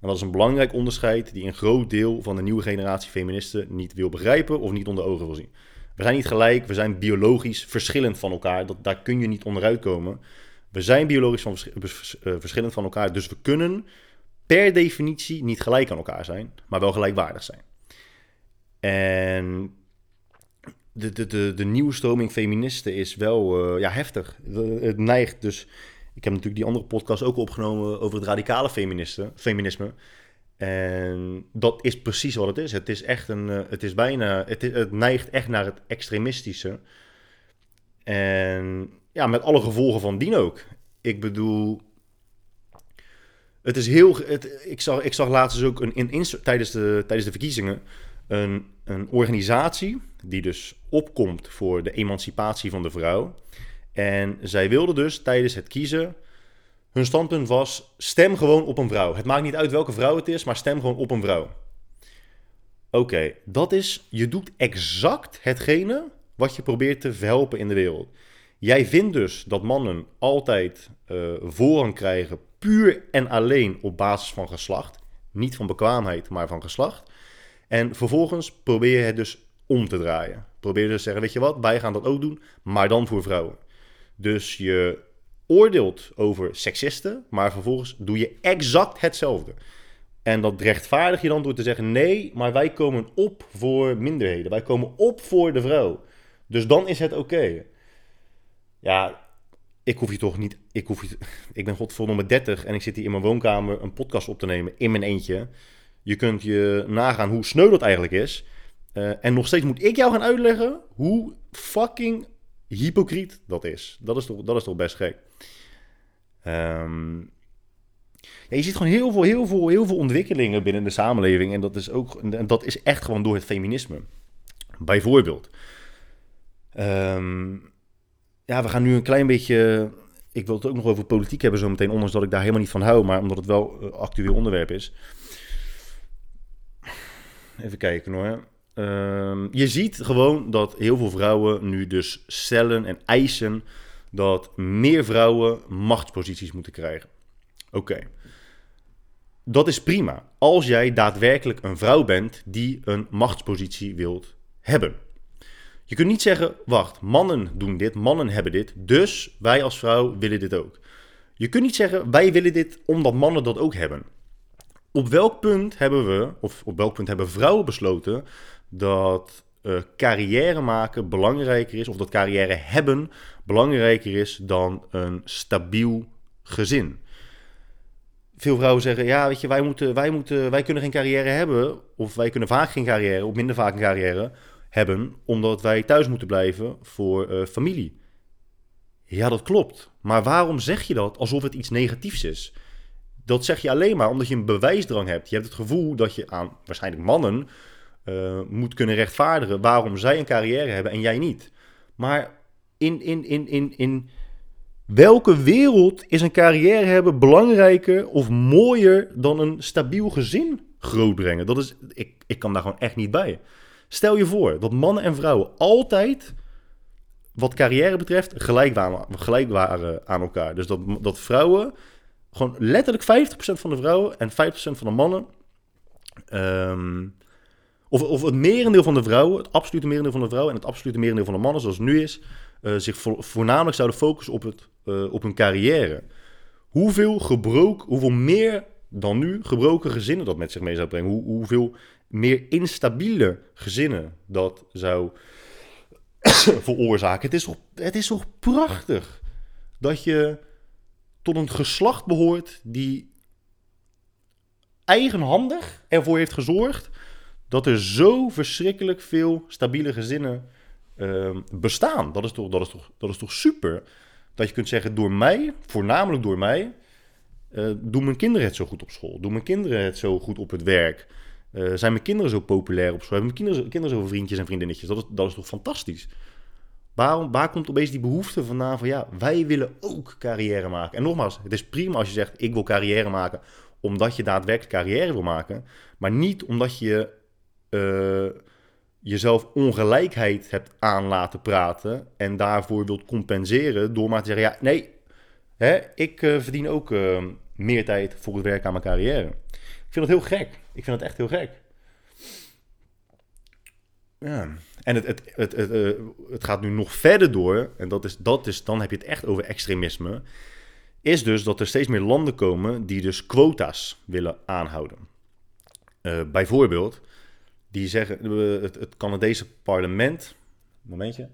Speaker 1: En dat is een belangrijk onderscheid die een groot deel van de nieuwe generatie feministen niet wil begrijpen of niet onder ogen wil zien. We zijn niet gelijk, we zijn biologisch verschillend van elkaar. Dat, daar kun je niet onderuit komen. We zijn biologisch van eh, verschillend van elkaar, dus we kunnen per definitie niet gelijk aan elkaar zijn, maar wel gelijkwaardig zijn. En de, de, de, de nieuwe stroming feministen is wel uh, ja, heftig. Het neigt dus. Ik heb natuurlijk die andere podcast ook opgenomen over het radicale feminisme. En dat is precies wat het is. Het is echt een. Eh, het is bijna. Het, het neigt echt naar het extremistische. En ja, met alle gevolgen van dien ook. Ik bedoel. Het is heel. Ik, zag, ik zag laatst dus ook een, in, tijdens, de, tijdens de verkiezingen. Een, een organisatie die dus opkomt voor de emancipatie van de vrouw. En zij wilde dus tijdens het kiezen hun standpunt was: stem gewoon op een vrouw. Het maakt niet uit welke vrouw het is, maar stem gewoon op een vrouw. Oké, dat is, je doet exact hetgene wat je probeert te verhelpen in de wereld. Jij vindt dus dat mannen altijd uh, voorrang krijgen puur en alleen op basis van geslacht. Niet van bekwaamheid, maar van geslacht. En vervolgens probeer je het dus om te draaien. Probeer dus te zeggen, weet je wat, wij gaan dat ook doen, maar dan voor vrouwen. Dus je oordeelt over seksisten, maar vervolgens doe je exact hetzelfde. En dat rechtvaardig je dan door te zeggen: nee, maar wij komen op voor minderheden. Wij komen op voor de vrouw. Dus dan is het oké. Ja, ik hoef je toch niet. Ik, hoef je, ik ben godverdomme 30 en ik zit hier in mijn woonkamer een podcast op te nemen in mijn eentje. Je kunt je nagaan hoe sneu dat eigenlijk is. Uh, en nog steeds moet ik jou gaan uitleggen hoe fucking hypocriet dat is. Dat is toch, dat is toch best gek. Ja, je ziet gewoon heel veel, heel, veel, heel veel ontwikkelingen binnen de samenleving. En dat is, ook, en dat is echt gewoon door het feminisme. Bijvoorbeeld. Um, ja, we gaan nu een klein beetje. Ik wil het ook nog over politiek hebben zo meteen, ondanks dat ik daar helemaal niet van hou, maar omdat het wel een actueel onderwerp is. Even kijken hoor. Um, je ziet gewoon dat heel veel vrouwen nu dus stellen en eisen dat meer vrouwen machtsposities moeten krijgen. Oké. Dat is prima. Als jij daadwerkelijk een vrouw bent die een machtspositie wilt hebben. Je kunt niet zeggen, wacht, mannen doen dit, mannen hebben dit, dus wij als vrouw willen dit ook. Je kunt niet zeggen, wij willen dit omdat mannen dat ook hebben. Op welk punt hebben we, of op welk punt hebben vrouwen besloten dat uh, carrière maken belangrijker is, of dat carrière hebben belangrijker is dan een stabiel gezin? Veel vrouwen zeggen, ja, weet je, wij, moeten, wij, moeten, wij kunnen geen carrière hebben, of wij kunnen vaak geen carrière, of minder vaak een carrière, hebben omdat wij thuis moeten blijven voor uh, familie. Ja, dat klopt. Maar waarom zeg je dat alsof het iets negatiefs is? Dat zeg je alleen maar omdat je een bewijsdrang hebt. Je hebt het gevoel dat je aan waarschijnlijk mannen uh, moet kunnen rechtvaardigen waarom zij een carrière hebben en jij niet. Maar in, in, in, in, in welke wereld is een carrière hebben belangrijker of mooier dan een stabiel gezin grootbrengen? Dat is, ik, ik kan daar gewoon echt niet bij. Stel je voor dat mannen en vrouwen altijd, wat carrière betreft, gelijk waren, gelijk waren aan elkaar. Dus dat, dat vrouwen, gewoon letterlijk 50% van de vrouwen en 50% van de mannen, um, of, of het merendeel van de vrouwen, het absolute merendeel van de vrouwen en het absolute merendeel van de mannen, zoals het nu is, uh, zich voornamelijk zouden focussen op, het, uh, op hun carrière. Hoeveel gebroken, hoeveel meer dan nu gebroken gezinnen dat met zich mee zou brengen. Hoe, hoeveel meer instabiele gezinnen dat zou veroorzaken. Het is, toch, het is toch prachtig dat je tot een geslacht behoort die eigenhandig ervoor heeft gezorgd dat er zo verschrikkelijk veel stabiele gezinnen uh, bestaan. Dat is, toch, dat, is toch, dat is toch super? Dat je kunt zeggen, door mij, voornamelijk door mij, uh, doen mijn kinderen het zo goed op school. Doen mijn kinderen het zo goed op het werk. Uh, zijn mijn kinderen zo populair op school? Hebben mijn kinderen, kinderen zoveel vriendjes en vriendinnetjes? Dat is, dat is toch fantastisch? Waarom, waar komt opeens die behoefte vandaan van ja, wij willen ook carrière maken? En nogmaals, het is prima als je zegt ik wil carrière maken omdat je daadwerkelijk carrière wil maken, maar niet omdat je uh, jezelf ongelijkheid hebt aan laten praten en daarvoor wilt compenseren door maar te zeggen ja, nee, hè, ik uh, verdien ook uh, meer tijd voor het werk aan mijn carrière. Ik vind dat heel gek. Ik vind dat echt heel gek. Ja. En het, het, het, het, uh, het gaat nu nog verder door, en dat is, dat is, dan heb je het echt over extremisme, is dus dat er steeds meer landen komen die dus quota's willen aanhouden. Uh, bijvoorbeeld, die zeggen, uh, het, het Canadese parlement, momentje.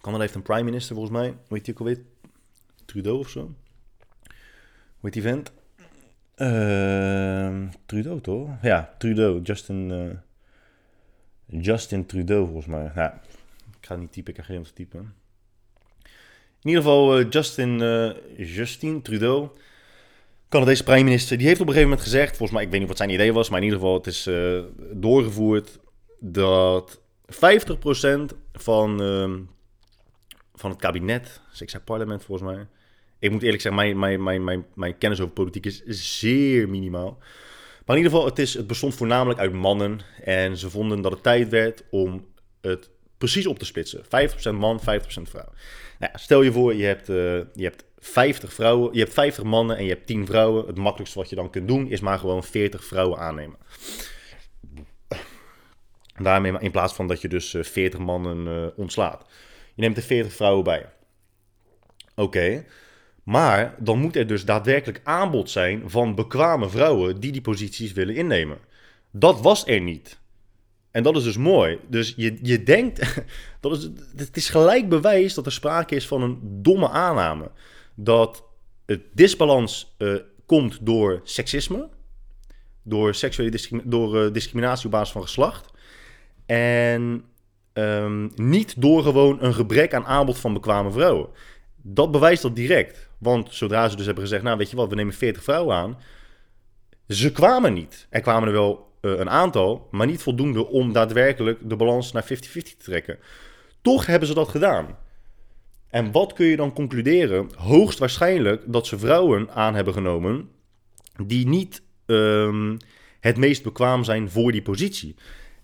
Speaker 1: Canada heeft een prime minister volgens mij, hoe heet ook alweer? Trudeau of zo? Hoe heet die vent? Uh, Trudeau toch? Ja, Trudeau. Justin, uh, Justin Trudeau volgens mij. Ja, ik ga niet typen, ik ga geen typen. In ieder geval uh, Justin, uh, Justin Trudeau, Canadese prime minister, die heeft op een gegeven moment gezegd, volgens mij, ik weet niet wat zijn idee was, maar in ieder geval het is doorgevoerd dat 50% van, ehm, van het kabinet, dus ik zei parlement volgens mij, ik moet eerlijk zeggen, mijn, mijn, mijn, mijn, kennis over politiek is zeer minimaal. Maar in ieder geval, het, is, het bestond voornamelijk uit mannen. En ze vonden dat het tijd werd om het precies op te splitsen. 50% man, 50% vrouw. Nou ja, stel je voor, je hebt, uh, je hebt 50 vrouwen, je hebt 50 mannen en je hebt 10 vrouwen. Het makkelijkste wat je dan kunt doen is maar gewoon 40 vrouwen aannemen. Daarmee in plaats van dat je dus 40 mannen uh, ontslaat. Je neemt er 40 vrouwen bij. Oké. Maar dan moet er dus daadwerkelijk aanbod zijn van bekwame vrouwen die die posities willen innemen. Dat was er niet. En dat is dus mooi. Dus je, je denkt, dat is, het is gelijk bewijs dat er sprake is van een domme aanname. Dat het disbalans uh, komt door seksisme, door, seksuele door uh, discriminatie op basis van geslacht. En um, niet door gewoon een gebrek aan aanbod van bekwame vrouwen. Dat bewijst dat direct. Want zodra ze dus hebben gezegd, nou weet je wat, we nemen 40 vrouwen aan. Ze kwamen niet. Er kwamen er wel uh, een aantal, maar niet voldoende om daadwerkelijk de balans naar 50-50 te trekken. Toch hebben ze dat gedaan. En wat kun je dan concluderen? Hoogstwaarschijnlijk dat ze vrouwen aan hebben genomen die niet um, het meest bekwaam zijn voor die positie.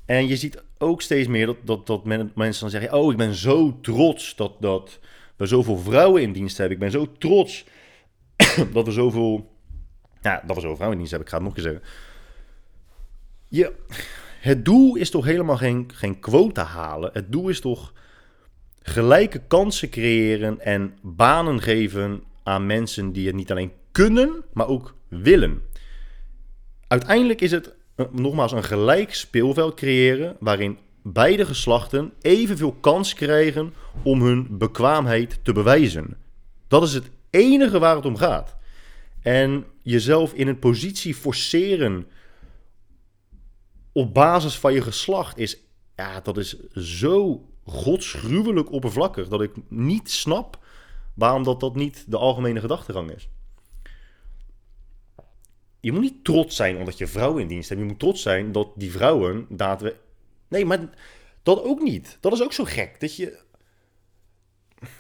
Speaker 1: En je ziet ook steeds meer dat, dat, dat mensen dan zeggen: Oh, ik ben zo trots dat, dat we zoveel vrouwen in dienst hebben. Ik ben zo trots dat we zoveel. Ja, dat we zoveel vrouwen in dienst hebben. Ik ga het nog eens zeggen. Je, het doel is toch helemaal geen, geen quota halen. Het doel is toch gelijke kansen creëren en banen geven aan mensen die het niet alleen kunnen, maar ook willen. Uiteindelijk is het eh, nogmaals een gelijk speelveld creëren waarin beide geslachten evenveel kans krijgen om hun bekwaamheid te bewijzen. Dat is het enige waar het om gaat. En jezelf in een positie forceren op basis van je geslacht is, ja, dat is zo godsgruwelijk oppervlakkig dat ik niet snap waarom dat, dat niet de algemene gedachtegang is. Je moet niet trots zijn omdat je vrouwen in dienst hebt. Je moet trots zijn dat die vrouwen daadwerkelijk. Nee, maar dat ook niet. Dat is ook zo gek. Dat je.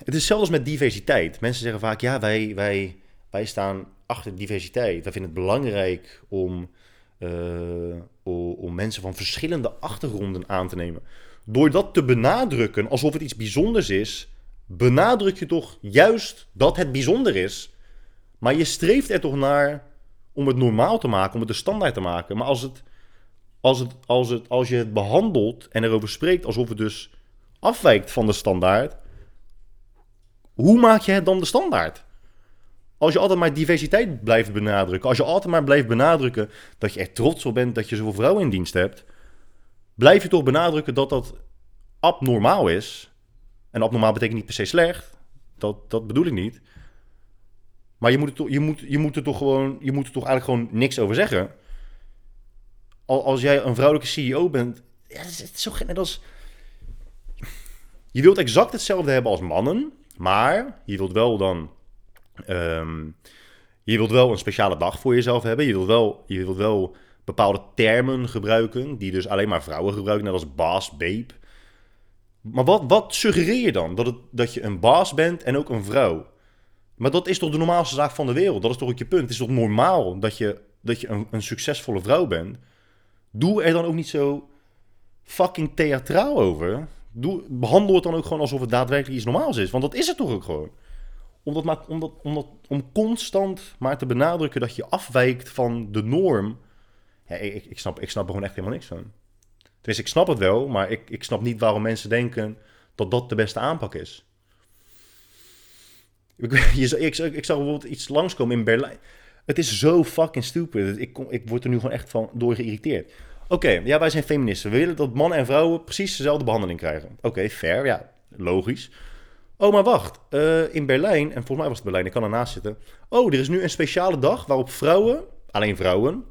Speaker 1: Het is zelfs met diversiteit. Mensen zeggen vaak: ja, wij, wij, wij staan achter diversiteit. Wij vinden het belangrijk om, uh, om mensen van verschillende achtergronden aan te nemen. Door dat te benadrukken alsof het iets bijzonders is, benadruk je toch juist dat het bijzonder is. Maar je streeft er toch naar om het normaal te maken, om het de standaard te maken. Maar als, het, als, het, als, het, als je het behandelt en erover spreekt alsof het dus afwijkt van de standaard, hoe maak je het dan de standaard? Als je altijd maar diversiteit blijft benadrukken, als je altijd maar blijft benadrukken dat je er trots op bent dat je zoveel vrouwen in dienst hebt, blijf je toch benadrukken dat dat abnormaal is. En abnormaal betekent niet per se slecht, dat, dat bedoel ik niet. Maar je moet, het, je, moet, je, moet er toch gewoon, je moet er toch eigenlijk gewoon niks over zeggen. Als jij een vrouwelijke CEO bent, ja, dat is, zo net als... Je wilt exact hetzelfde hebben als mannen, maar je wilt wel dan... Ehm, je wilt wel een speciale dag voor jezelf hebben. Je wilt wel, je wilt wel bepaalde termen gebruiken, die dus alleen maar vrouwen gebruiken, net als baas, babe. Maar wat, wat suggereer je dan? Dat, het, dat je een baas bent en ook een vrouw? Maar dat is toch de normaalste zaak van de wereld? Dat is toch ook je punt? Het is toch normaal dat je, dat je een, een succesvolle vrouw bent? Doe er dan ook niet zo fucking theatraal over. Doe, behandel het dan ook gewoon alsof het daadwerkelijk iets normaals is. Want dat is het toch ook gewoon. Omdat maar, omdat, omdat, om constant maar te benadrukken dat je afwijkt van de norm. Ik, ik, snap, ik snap er gewoon echt helemaal niks van. Dus ik snap het wel, maar ik, ik snap niet waarom mensen denken dat dat de beste aanpak is. Ik, ik, ik zag bijvoorbeeld iets langskomen in Berlijn. Het is zo fucking stupid. Ik, ik word er nu gewoon echt van door geïrriteerd. Oké, ja, wij zijn feministen. We willen dat mannen en vrouwen precies dezelfde behandeling krijgen. Oké, fair, ja, logisch. Oh, maar wacht. Uh, in Berlijn, en volgens mij was het Berlijn, ik kan ernaast zitten. Oh, er is nu een speciale dag waarop vrouwen, alleen vrouwen,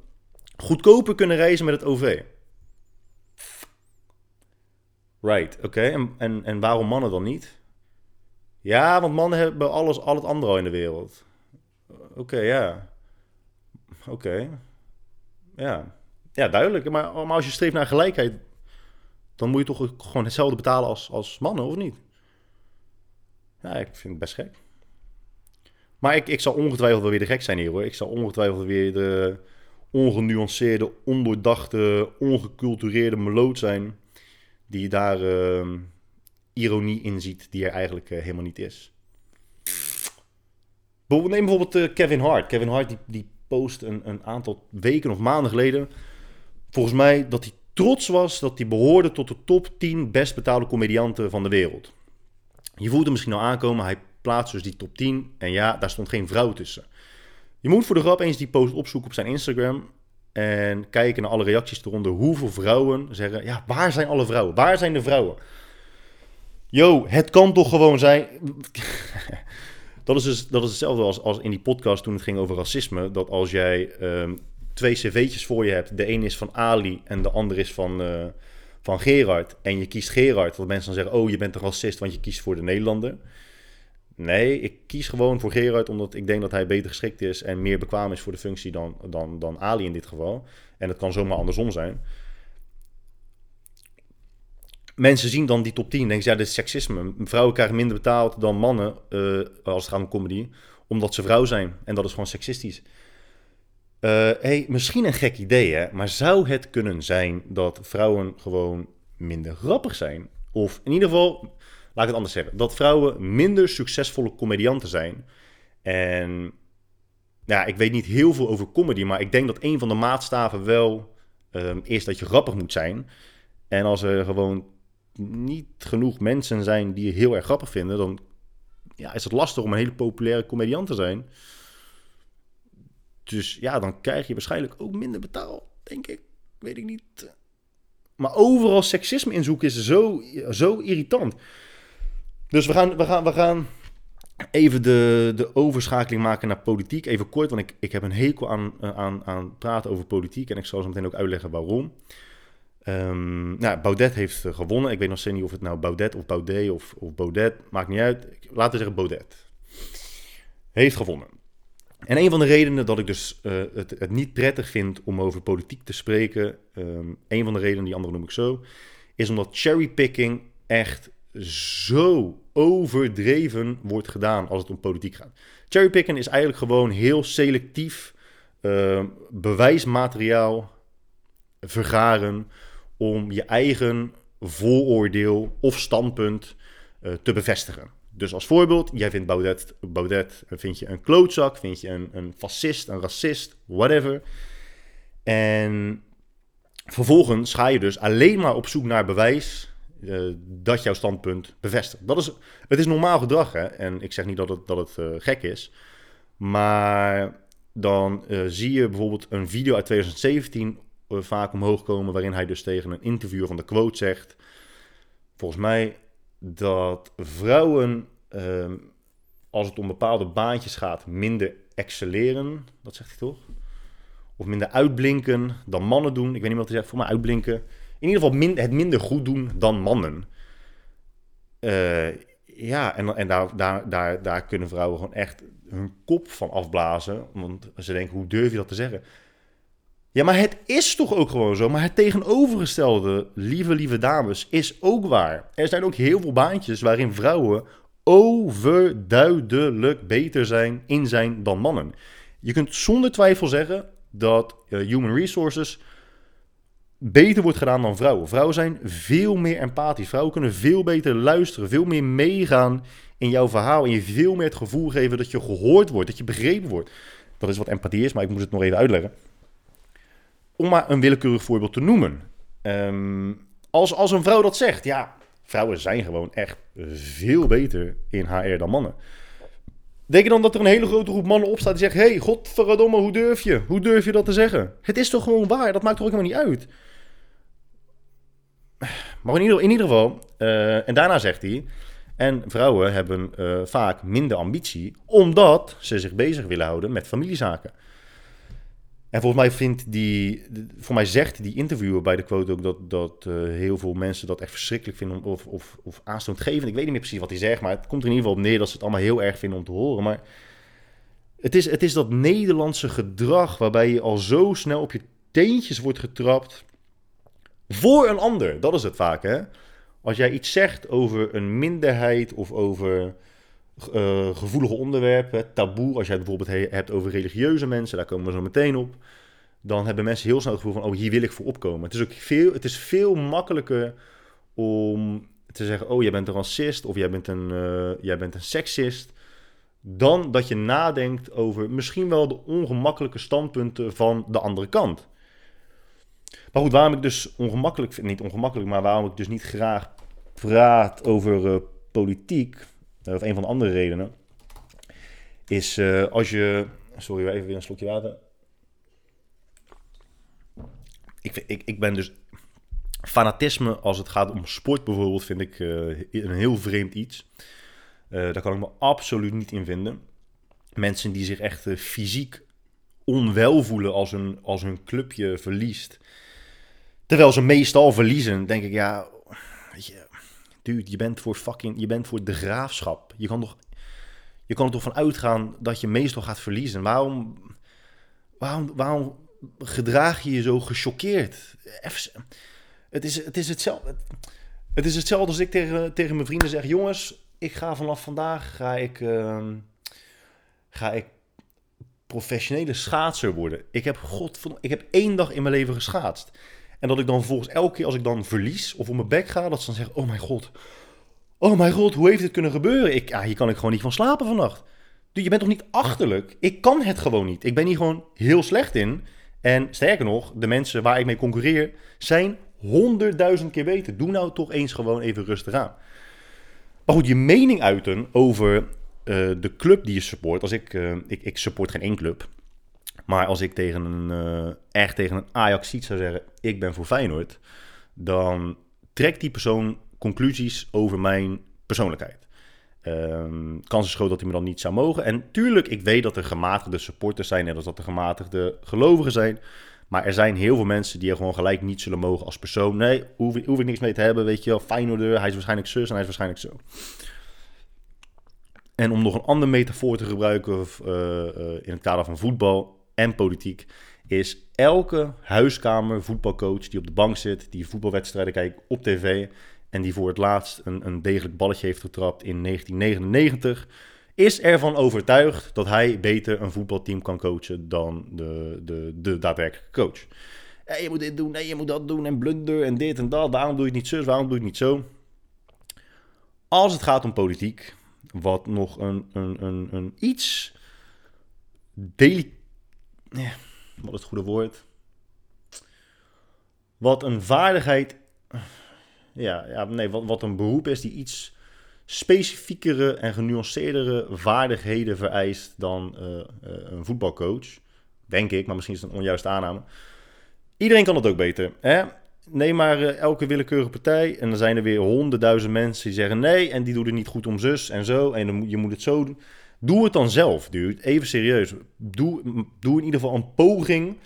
Speaker 1: goedkoper kunnen reizen met het OV. Right, oké. En, en, en waarom mannen dan niet? Ja, want mannen hebben alles, al het andere al in de wereld. Oké, ja. Oké. Ja. Ja, duidelijk. Maar, als je streeft naar gelijkheid, dan moet je toch gewoon hetzelfde betalen als, als mannen, of niet? Ja, ik vind het best gek. Maar ik, ik zal ongetwijfeld wel weer de gek zijn hier hoor. Ik zal ongetwijfeld weer de ongenuanceerde, ondoordachte, ongecultureerde meloot zijn. Die daar uh, ironie in ziet die er eigenlijk uh, helemaal niet is. Neem bijvoorbeeld uh, Kevin Hart. Kevin Hart die, die post een, een aantal weken of maanden geleden. Volgens mij dat hij trots was dat hij behoorde tot de top 10 best betaalde comedianten van de wereld. Je voelt hem misschien al aankomen. Hij plaatste dus die top 10. En ja, daar stond geen vrouw tussen. Je moet voor de grap eens die post opzoeken op zijn Instagram. En kijken naar alle reacties eronder. Hoeveel vrouwen zeggen: Ja, waar zijn alle vrouwen? Waar zijn de vrouwen? Yo, het kan toch gewoon zijn. dat, is dus, dat is hetzelfde als, in die podcast toen het ging over racisme. Dat als jij ehm, twee cv'tjes voor je hebt. De een is van Ali en de ander is van, uh, van Gerard. En je kiest Gerard. Dat mensen dan zeggen: Oh, je bent een racist, want je kiest voor de Nederlander. Nee, ik kies gewoon voor Gerard omdat ik denk dat hij beter geschikt is en meer bekwaam is voor de functie dan, dan, dan Ali in dit geval. En het kan zomaar andersom zijn. Mensen zien dan die top 10 en denken, ja, dit is seksisme. Vrouwen krijgen minder betaald dan mannen uh, als het gaat om comedy, omdat ze vrouw zijn. En dat is gewoon seksistisch. Uh, misschien een gek idee, hè? maar zou het kunnen zijn dat vrouwen gewoon minder grappig zijn? Of in ieder geval laat ik het anders zeggen, dat vrouwen minder succesvolle comedianten zijn. En ja, ik weet niet heel veel over comedy, maar ik denk dat een van de maatstaven wel um, is dat je grappig moet zijn. En als er gewoon niet genoeg mensen zijn die je heel erg grappig vinden, dan ja, is het lastig om een hele populaire comediant te zijn. Dus ja, dan krijg je waarschijnlijk ook minder betaald, denk ik. Weet ik niet. Maar overal seksisme inzoeken is zo, zo irritant. Dus we gaan, we gaan, we gaan even de, de overschakeling maken naar politiek. Even kort, want ik, ik heb een hekel aan, aan, aan praten over politiek. En ik zal zo meteen ook uitleggen waarom. Um, nou, Baudet heeft gewonnen. Ik weet nog steeds niet of het nou Baudet of Baudet of, of Baudet, maakt niet uit. Laten we zeggen Baudet. Heeft gewonnen. En een van de redenen dat ik dus uh, het, het, niet prettig vind om over politiek te spreken, um, een van de redenen, die andere noem ik zo, is omdat cherrypicking echt zo overdreven wordt gedaan als het om politiek gaat. Cherrypicken is eigenlijk gewoon heel selectief uh, bewijsmateriaal vergaren om je eigen vooroordeel of standpunt uh, te bevestigen. Dus als voorbeeld, jij vindt Baudet, Baudet vind je een klootzak, vind je een, een fascist, een racist, whatever. En vervolgens ga je dus alleen maar op zoek naar bewijs uh, dat jouw standpunt bevestigt. Dat is, het is normaal gedrag, hè? en ik zeg niet dat het, dat het gek is, maar dan zie je bijvoorbeeld een video uit 2017 vaak omhoog komen, waarin hij dus tegen een interviewer van de quote zegt, volgens mij, dat vrouwen, ehm, als het om bepaalde baantjes gaat, minder excelleren, dat zegt hij toch? Of minder uitblinken dan mannen doen. Ik weet niet wat hij zegt, voor mij uitblinken in ieder geval het minder goed doen dan mannen. Uh, ja, en, en daar, daar, daar, daar kunnen vrouwen gewoon echt hun kop van afblazen. Want ze denken, hoe durf je dat te zeggen? Ja, maar het is toch ook gewoon zo. Maar het tegenovergestelde, lieve, lieve dames, is ook waar. Er zijn ook heel veel baantjes waarin vrouwen overduidelijk beter zijn in zijn dan mannen. Je kunt zonder twijfel zeggen dat uh, human resources beter wordt gedaan dan vrouwen. Vrouwen zijn veel meer empathisch. Vrouwen kunnen veel beter luisteren, veel meer meegaan in jouw verhaal. En je veel meer het gevoel geven dat je gehoord wordt, dat je begrepen wordt. Dat is wat empathie is, maar ik moet het nog even uitleggen. Om maar een willekeurig voorbeeld te noemen. Um, als, als een vrouw dat zegt, ja, vrouwen zijn gewoon echt veel beter in HR dan mannen. Denk je dan dat er een hele grote groep mannen opstaat die zegt: hey, godverdomme, hoe durf je? Hoe durf je dat te zeggen? Het is toch gewoon waar? Dat maakt toch ook helemaal niet uit? Maar in ieder, geval, uh, en daarna zegt hij. En vrouwen hebben uh, vaak minder ambitie, omdat ze zich bezig willen houden met familiezaken. En volgens mij vindt die, voor mij zegt die interviewer bij de quote ook dat, dat uh, heel veel mensen dat echt verschrikkelijk vinden of, of, of aanstootgevend. Ik weet niet meer precies wat hij zegt, maar het komt er in ieder geval op neer dat ze het allemaal heel erg vinden om te horen. Maar het is, het is dat Nederlandse gedrag waarbij je al zo snel op je teentjes wordt getrapt voor een ander, dat is het vaak, hè? Als jij iets zegt over een minderheid of over uh, gevoelige onderwerpen, taboe, als jij het bijvoorbeeld hebt over religieuze mensen, daar komen we zo meteen op, dan hebben mensen heel snel het gevoel van, oh, hier wil ik voor opkomen. Het is ook veel, het is veel makkelijker om te zeggen, oh, jij bent een racist of jij bent een, uh, jij bent een seksist, dan dat je nadenkt over misschien wel de ongemakkelijke standpunten van de andere kant. Maar goed, waarom ik dus ongemakkelijk niet ongemakkelijk, maar waarom ik dus niet graag praat over uh, politiek. Of een van de andere redenen, is uh, als je... Sorry, even weer een slokje water. Ik, ik, ik ben dus... Fanatisme als het gaat om sport bijvoorbeeld vind ik uh, een heel vreemd iets. Uh, daar kan ik me absoluut niet in vinden. Mensen die zich echt fysiek onwel voelen als hun, als hun clubje verliest. Terwijl ze meestal verliezen, denk ik, ja, weet je, dude, je bent voor fucking, je bent voor de graafschap. Je kan toch, je kan er toch van uitgaan dat je meestal gaat verliezen. Waarom, waarom, waarom gedraag je je zo gechoqueerd? Het is, het is hetzelfde. Het is hetzelfde als ik tegen, tegen mijn vrienden zeg: jongens, ik ga vanaf vandaag ga ik, uh, ga ik professionele schaatser worden. Ik heb, god, ik heb één dag in mijn leven geschaatst. En dat ik dan volgens elke keer als ik dan verlies of op mijn bek ga, dat ze dan zeggen: Oh mijn god, oh mijn god, hoe heeft dit kunnen gebeuren? Ik, ja, hier kan ik gewoon niet van slapen vannacht. Dus je bent toch niet achterlijk? Ik kan het gewoon niet. Ik ben hier gewoon heel slecht in. En sterker nog, de mensen waar ik mee concurreer zijn honderdduizend keer beter. Doe nou toch eens gewoon even rustig aan. Maar goed, je mening uiten over eh, de club die je support, als ik, uh, ik, ik support geen één club. Maar als ik tegen een, uh, echt tegen een Ajax zou zeggen, ik ben voor Feyenoord, dan trekt die persoon conclusies over mijn persoonlijkheid. Um, kans is groot dat hij me dan niet zou mogen. En tuurlijk, ik weet dat er gematigde supporters zijn, net als dat er gematigde gelovigen zijn. Maar er zijn heel veel mensen die er gewoon gelijk niet zullen mogen als persoon. Nee, hoef, hoef ik niks mee te hebben, weet je wel. Feyenoorder, hij is waarschijnlijk zus en hij is waarschijnlijk zo. En om nog een andere metafoor te gebruiken uh, in het kader van voetbal en politiek, is elke huiskamer voetbalcoach die op de bank zit, die voetbalwedstrijden kijkt op tv en die voor het laatst een, een degelijk balletje heeft getrapt in 1999, is ervan overtuigd dat hij beter een voetbalteam kan coachen dan de, de, de daadwerkelijke coach. Je moet dit doen, nee, je moet dat doen en blunder en dit en dat. Waarom doe je het niet zo, waarom doe je het niet zo? Als het gaat om politiek, wat nog een, een, een, een iets deli... Wat is het goede woord? Wat een vaardigheid... Ja, ja nee, wat, een beroep is die iets specifiekere en genuanceerdere vaardigheden vereist dan uh, uh, een voetbalcoach. Denk ik, maar misschien is het een onjuiste aanname. Iedereen kan het ook beter. Hè? neem maar uh, elke willekeurige partij. En dan zijn er weer honderdduizend mensen die zeggen nee. En die doen het niet goed om zus en zo. En dan, je moet het zo doen. Doe het dan zelf, dude. Even serieus. Doe, doe in ieder geval een poging.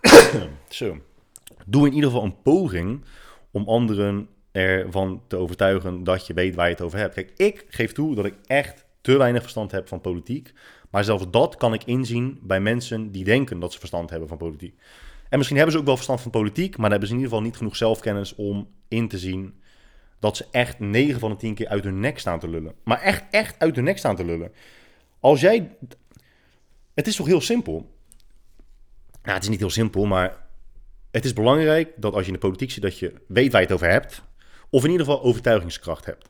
Speaker 1: zo. Doe in ieder geval een poging om anderen ervan te overtuigen dat je weet waar je het over hebt. Kijk, ik geef toe dat ik echt te weinig verstand heb van politiek. Maar zelfs dat kan ik inzien bij mensen die denken dat ze verstand hebben van politiek. En misschien hebben ze ook wel verstand van politiek, maar dan hebben ze in ieder geval niet genoeg zelfkennis om in te zien dat ze echt 9 van de 10 keer uit hun nek staan te lullen. Maar echt, echt uit hun nek staan te lullen. Als jij. Het is toch heel simpel? Nou, het is niet heel simpel, maar het is belangrijk dat als je in de politiek zit, dat je weet waar je het over hebt. Of in ieder geval overtuigingskracht hebt.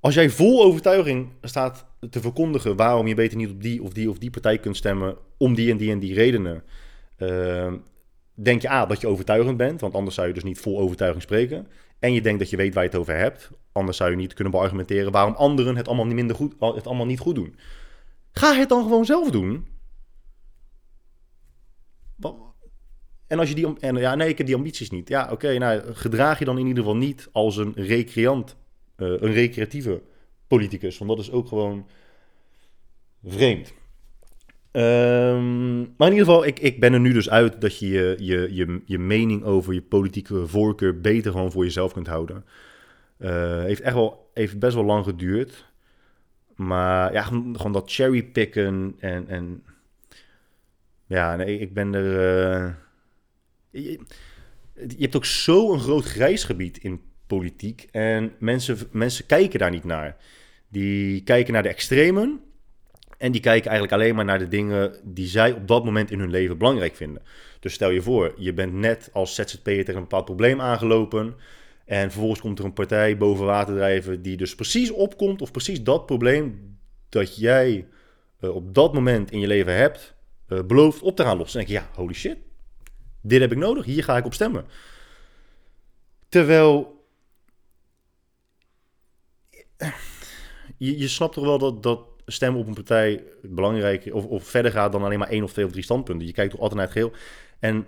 Speaker 1: Als jij vol overtuiging staat te verkondigen waarom je beter niet op die of die of die partij kunt stemmen, om die en die en die redenen, uh, denk je A, dat je overtuigend bent, want anders zou je dus niet vol overtuiging spreken. En je denkt dat je weet waar je het over hebt, anders zou je niet kunnen beargumenteren waarom anderen het allemaal niet, minder goed, het allemaal niet goed doen. Ga het dan gewoon zelf doen. En als je die. En ja, nee, ik heb die ambities niet. Ja, oké, nou, gedraag je dan in ieder geval niet als een recreant, uh, een recreatieve politicus. Want dat is ook gewoon vreemd. Um, maar in ieder geval, ik, ik ben er nu dus uit dat je je, je, je je mening over je politieke voorkeur beter gewoon voor jezelf kunt houden. Uh, heeft echt wel, heeft best wel lang geduurd. Maar ja, gewoon dat cherrypicken en, en ja, nee, ik ben er. Uh, je, hebt ook zo'n groot grijsgebied in politiek en mensen, mensen kijken daar niet naar. Die kijken naar de extremen en die kijken eigenlijk alleen maar naar de dingen die zij op dat moment in hun leven belangrijk vinden. Dus stel je voor, je bent net als ZZP'er tegen een bepaald probleem aangelopen. En vervolgens komt er een partij boven water drijven die dus precies opkomt, of precies dat probleem dat jij uh, op dat moment in je leven hebt, uh, belooft op te gaan lossen. Dan denk je, ja, holy shit, dit heb ik nodig, hier ga ik op stemmen. Terwijl je, je snapt toch wel dat, dat stemmen op een partij belangrijk of, of verder gaat dan alleen maar één of twee of drie standpunten. Je kijkt toch altijd naar het geheel. En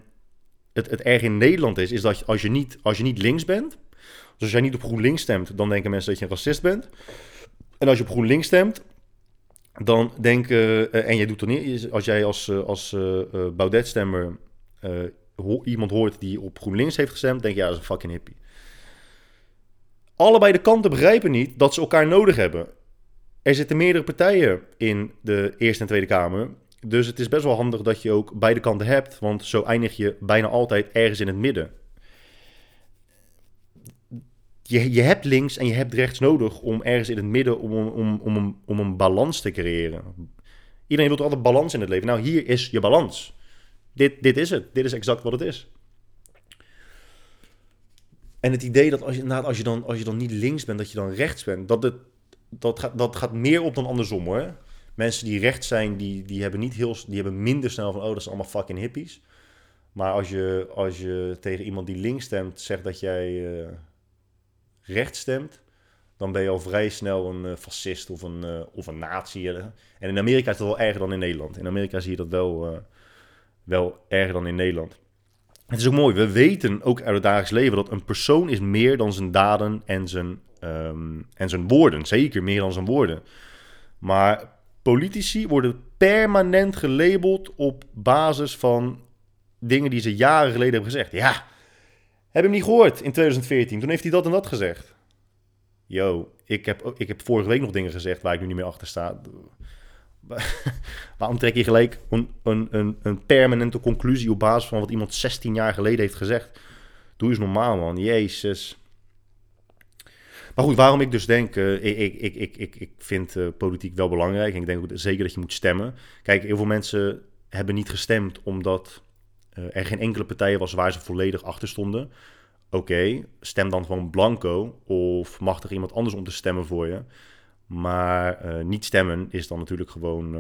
Speaker 1: het, het erg in Nederland is, is dat als, je niet, als je niet links bent, dus als jij niet op GroenLinks stemt, dan denken mensen dat je een racist bent. En als je op GroenLinks stemt, dan denken, uh, en jij doet er niet, als jij als, uh, als uh, Baudet-stemmer iemand hoort die op GroenLinks heeft gestemd, denk je, ja, dat is een fucking hippie. Allebei de kanten begrijpen niet dat ze elkaar nodig hebben. Er zitten meerdere partijen in de Eerste en Tweede Kamer. Dus het is best wel handig dat je ook beide kanten hebt, want zo eindig je bijna altijd ergens in het midden. Je, je hebt links en je hebt rechts nodig om ergens in het midden om, om, om, om, een balans te creëren. Iedereen wil altijd balans in het leven. Nou, hier is je balans. Dit, dit is het. Dit is exact wat het is. En het idee dat als je, nou, als je, dan, als je dan niet links bent, dat je dan rechts bent, dat, het, dat, gaat, dat gaat meer op dan andersom hoor. Mensen die rechts zijn, die, die, hebben niet heel, die hebben minder snel van, oh, dat zijn allemaal fucking hippies. Maar als je, als je tegen iemand die links stemt, zegt dat jij uh, rechts stemt, dan ben je al vrij snel een uh, fascist of een, uh, of een nazi. En in Amerika is dat wel erger dan in Nederland. In Amerika zie je dat wel, wel erger dan in Nederland. Het is ook mooi, we weten ook uit het dagelijks leven dat een persoon is meer dan zijn daden en zijn, um, en zijn woorden. Zeker meer dan zijn woorden. Maar politici worden permanent gelabeld op basis van dingen die ze jaren geleden hebben gezegd. Ja, heb hem niet gehoord in 2014. Toen heeft hij dat en dat gezegd. Yo, ik heb, ik heb vorige week nog dingen gezegd waar ik nu niet meer achter sta. Waarom trek je gelijk een, een, een, een, permanente conclusie op basis van wat iemand 16 jaar geleden heeft gezegd? Doe eens normaal, man. Jezus. Goed, waarom ik dus denk, uh, ik, ik, ik, ik, ik vind uh, politiek wel belangrijk. En ik denk ook zeker dat je moet stemmen. Kijk, heel veel mensen hebben niet gestemd omdat uh, er geen enkele partij was waar ze volledig achter stonden. Oké, stem dan gewoon blanco. Of mag er iemand anders om te stemmen voor je? Maar niet stemmen is dan natuurlijk gewoon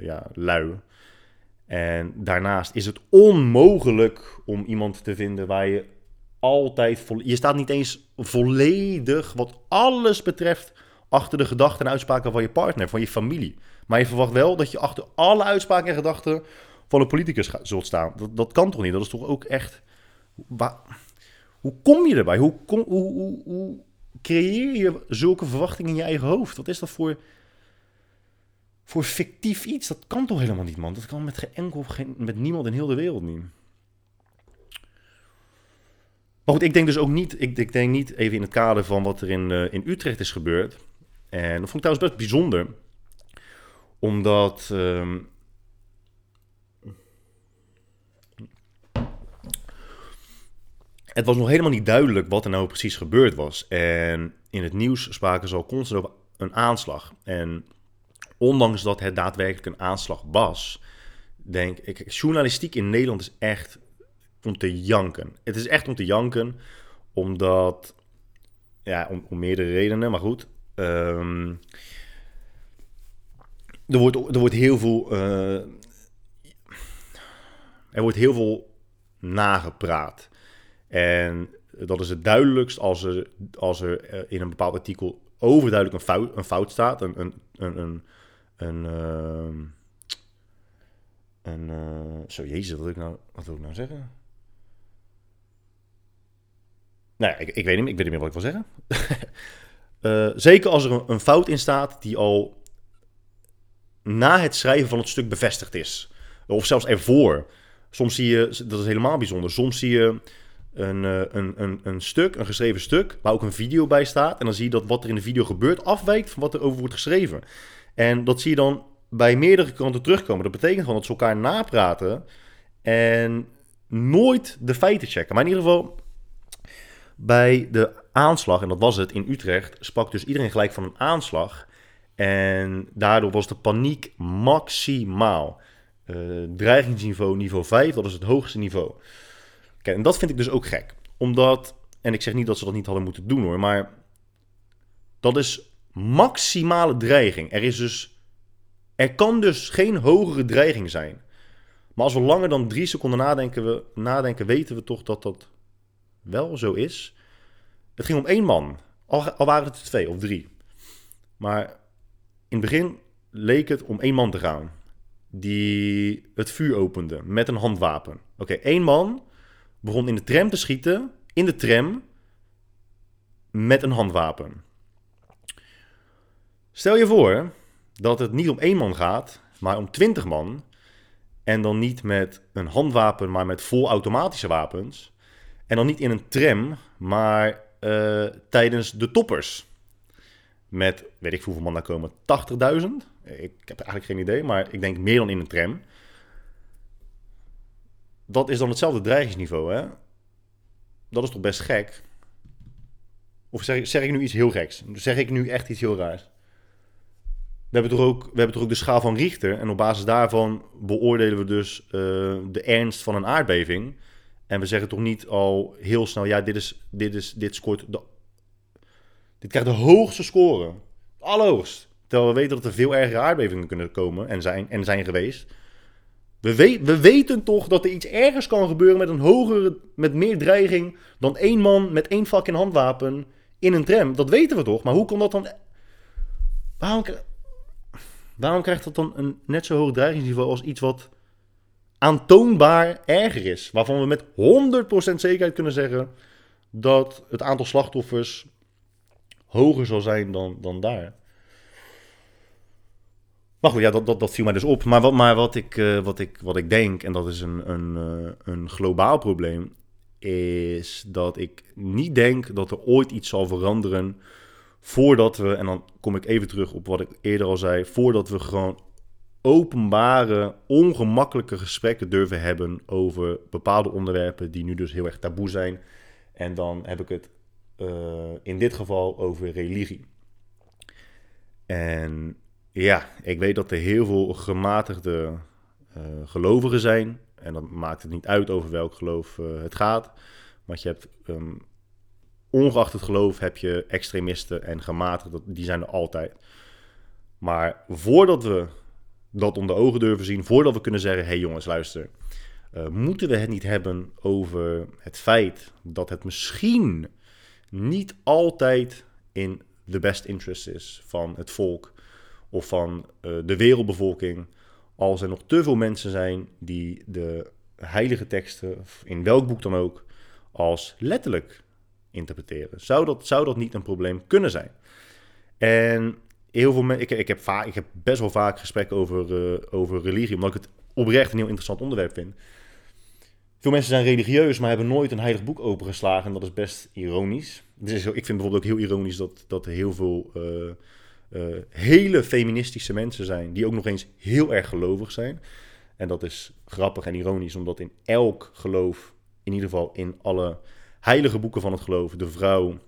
Speaker 1: ja, lui. En daarnaast is het onmogelijk om iemand te vinden waar je altijd... Je staat niet eens volledig, wat alles betreft, achter de gedachten en uitspraken van je partner, van je familie. Maar je verwacht wel dat je achter alle uitspraken en gedachten van een politicus zult staan. Dat, dat kan toch niet? Dat is toch ook echt... Hoe kom je erbij? Hoe, kom, hoe, hoe, hoe creëer je zulke verwachtingen in je eigen hoofd? Wat is dat voor, voor fictief iets? Dat kan toch helemaal niet, man? Dat kan met geen enkel, met niemand in heel de wereld niet. Maar ik denk dus ook niet, ik, ik denk niet even in het kader van wat er in, uh, in Utrecht is gebeurd. En dat vond ik trouwens best bijzonder. Omdat um, het was nog helemaal niet duidelijk wat er nou precies gebeurd was. En in het nieuws spraken ze al constant over een aanslag. En ondanks dat het daadwerkelijk een aanslag was, denk ik, journalistiek in Nederland is echt om te janken. Het is echt om te janken, omdat, ja, om, om meerdere redenen, maar goed. Um, er, wordt, er wordt heel veel. Uh, er wordt heel veel nagepraat. En dat is het duidelijkst als er, als er eh, in een bepaald artikel overduidelijk een fout, een fout staat. Een, een, een, een, een uh, zo, jezus, wat wil ik nou, wat wil ik nou zeggen? Nou ik, ik weet niet, ik weet niet meer wat ik wil zeggen. uh, zeker als er een, fout in staat die al na het schrijven van het stuk bevestigd is. Of zelfs ervoor. Soms zie je, dat is helemaal bijzonder, soms zie je een, uh, een, een, een stuk, een geschreven stuk, waar ook een video bij staat. En dan zie je dat wat er in de video gebeurt afwijkt van wat er over wordt geschreven. En dat zie je dan bij meerdere kanten terugkomen. Dat betekent gewoon dat ze elkaar napraten en nooit de feiten checken. Maar in ieder geval, bij de aanslag, en dat was het in Utrecht, sprak dus iedereen gelijk van een aanslag. En daardoor was de paniek maximaal. Uh, dreigingsniveau niveau 5, dat is het hoogste niveau. Kijk, en dat vind ik dus ook gek. Omdat, en ik zeg niet dat ze dat niet hadden moeten doen hoor, maar dat is maximale dreiging. Er is dus, er kan dus geen hogere dreiging zijn. Maar als we langer dan drie seconden nadenken, we, nadenken weten we toch dat dat wel zo is. Het ging om één man, al, waren het er twee of drie. Maar in het begin leek het om één man te gaan. Die het vuur opende met een handwapen. Oké, één man begon in de tram te schieten. In de tram met een handwapen. Stel je voor dat het niet om één man gaat, maar om twintig man. En dan niet met een handwapen, maar met volautomatische wapens. En dan niet in een tram, maar uh, tijdens de toppers. Met, weet ik hoeveel man daar komen, 80.000? Ik heb eigenlijk geen idee, maar ik denk meer dan in een tram. Dat is dan hetzelfde dreigingsniveau, hè? Dat is toch best gek? Of zeg, zeg ik nu iets heel geks? Zeg ik nu echt iets heel raars? We hebben, toch ook, we hebben toch ook de schaal van Richter. En op basis daarvan beoordelen we dus uh, de ernst van een aardbeving. En we zeggen toch niet al heel snel, ja, dit, is, dit, is, dit scoort. De, dit krijgt de hoogste score. Allerhoogst. Terwijl we weten dat er veel ergere aardbevingen kunnen komen en zijn, en zijn geweest. We, weet, we weten toch dat er iets ergers kan gebeuren met een hogere, met meer dreiging dan één man met één in handwapen in een tram. Dat weten we toch? Maar hoe kan dat dan. Waarom, waarom krijgt dat dan een net zo hoog dreigingsniveau als iets wat aantoonbaar erger is. Waarvan we met 100% zekerheid kunnen zeggen dat het aantal slachtoffers hoger zal zijn dan, dan daar. Maar goed, ja, dat, dat, dat viel mij dus op. Maar wat, maar wat, ik, uh, wat, ik, wat ik denk, en dat is een, een, uh, een globaal probleem, is dat ik niet denk dat er ooit iets zal veranderen voordat we, en dan kom ik even terug op wat ik eerder al zei, voordat we gewoon openbare, ongemakkelijke gesprekken durven hebben over bepaalde onderwerpen die nu dus heel erg taboe zijn. En dan heb ik het uh, in dit geval over religie. En ja, ik weet dat er heel veel gematigde uh, gelovigen zijn. En dan maakt het niet uit over welk geloof uh, het gaat. Want je hebt, um, ongeacht het geloof, heb je extremisten en gematigden. Die zijn er altijd. Maar voordat we dat onder ogen durven zien voordat we kunnen zeggen: hé hey jongens, luister. Uh, moeten we het niet hebben over het feit dat het misschien niet altijd in de best interest is van het volk of van uh, de wereldbevolking, als er nog te veel mensen zijn die de heilige teksten, in welk boek dan ook, als letterlijk interpreteren. Zou dat, zou dat niet een probleem kunnen zijn? En heel veel ik, ik, heb ik heb best wel vaak gesprekken over, uh, over religie, omdat ik het oprecht een heel interessant onderwerp vind. Veel mensen zijn religieus, maar hebben nooit een heilig boek opengeslagen. En dat is best ironisch. Dus ik vind bijvoorbeeld ook heel ironisch dat, dat er heel veel uh, uh, hele feministische mensen zijn. die ook nog eens heel erg gelovig zijn. En dat is grappig en ironisch, omdat in elk geloof, in ieder geval in alle heilige boeken van het geloof, de vrouw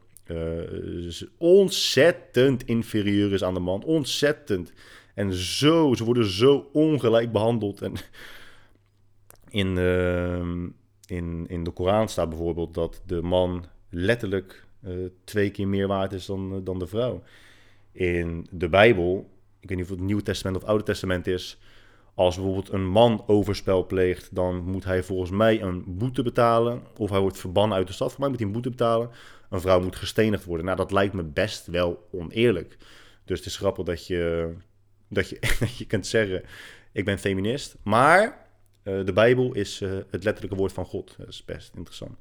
Speaker 1: ontzettend inferieur is aan de man. Ontzettend. En zo, ze worden zo ongelijk behandeld. En in, uh, in, in de Koran staat bijvoorbeeld dat de man letterlijk uh, twee keer meer waard is dan, dan de vrouw. In de Bijbel, ik weet niet of het het Nieuwe Testament of Oude Testament is, als bijvoorbeeld een man overspel pleegt, dan moet hij volgens mij een boete betalen. Of hij wordt verbannen uit de stad. Voor mij moet hij een boete betalen. Een vrouw moet gestenigd worden. Nou, dat lijkt me best wel oneerlijk. Dus het is grappig dat je, dat je, dat je kunt zeggen: Ik ben feminist. Maar uh, de Bijbel is uh, het letterlijke woord van God. Dat is best interessant.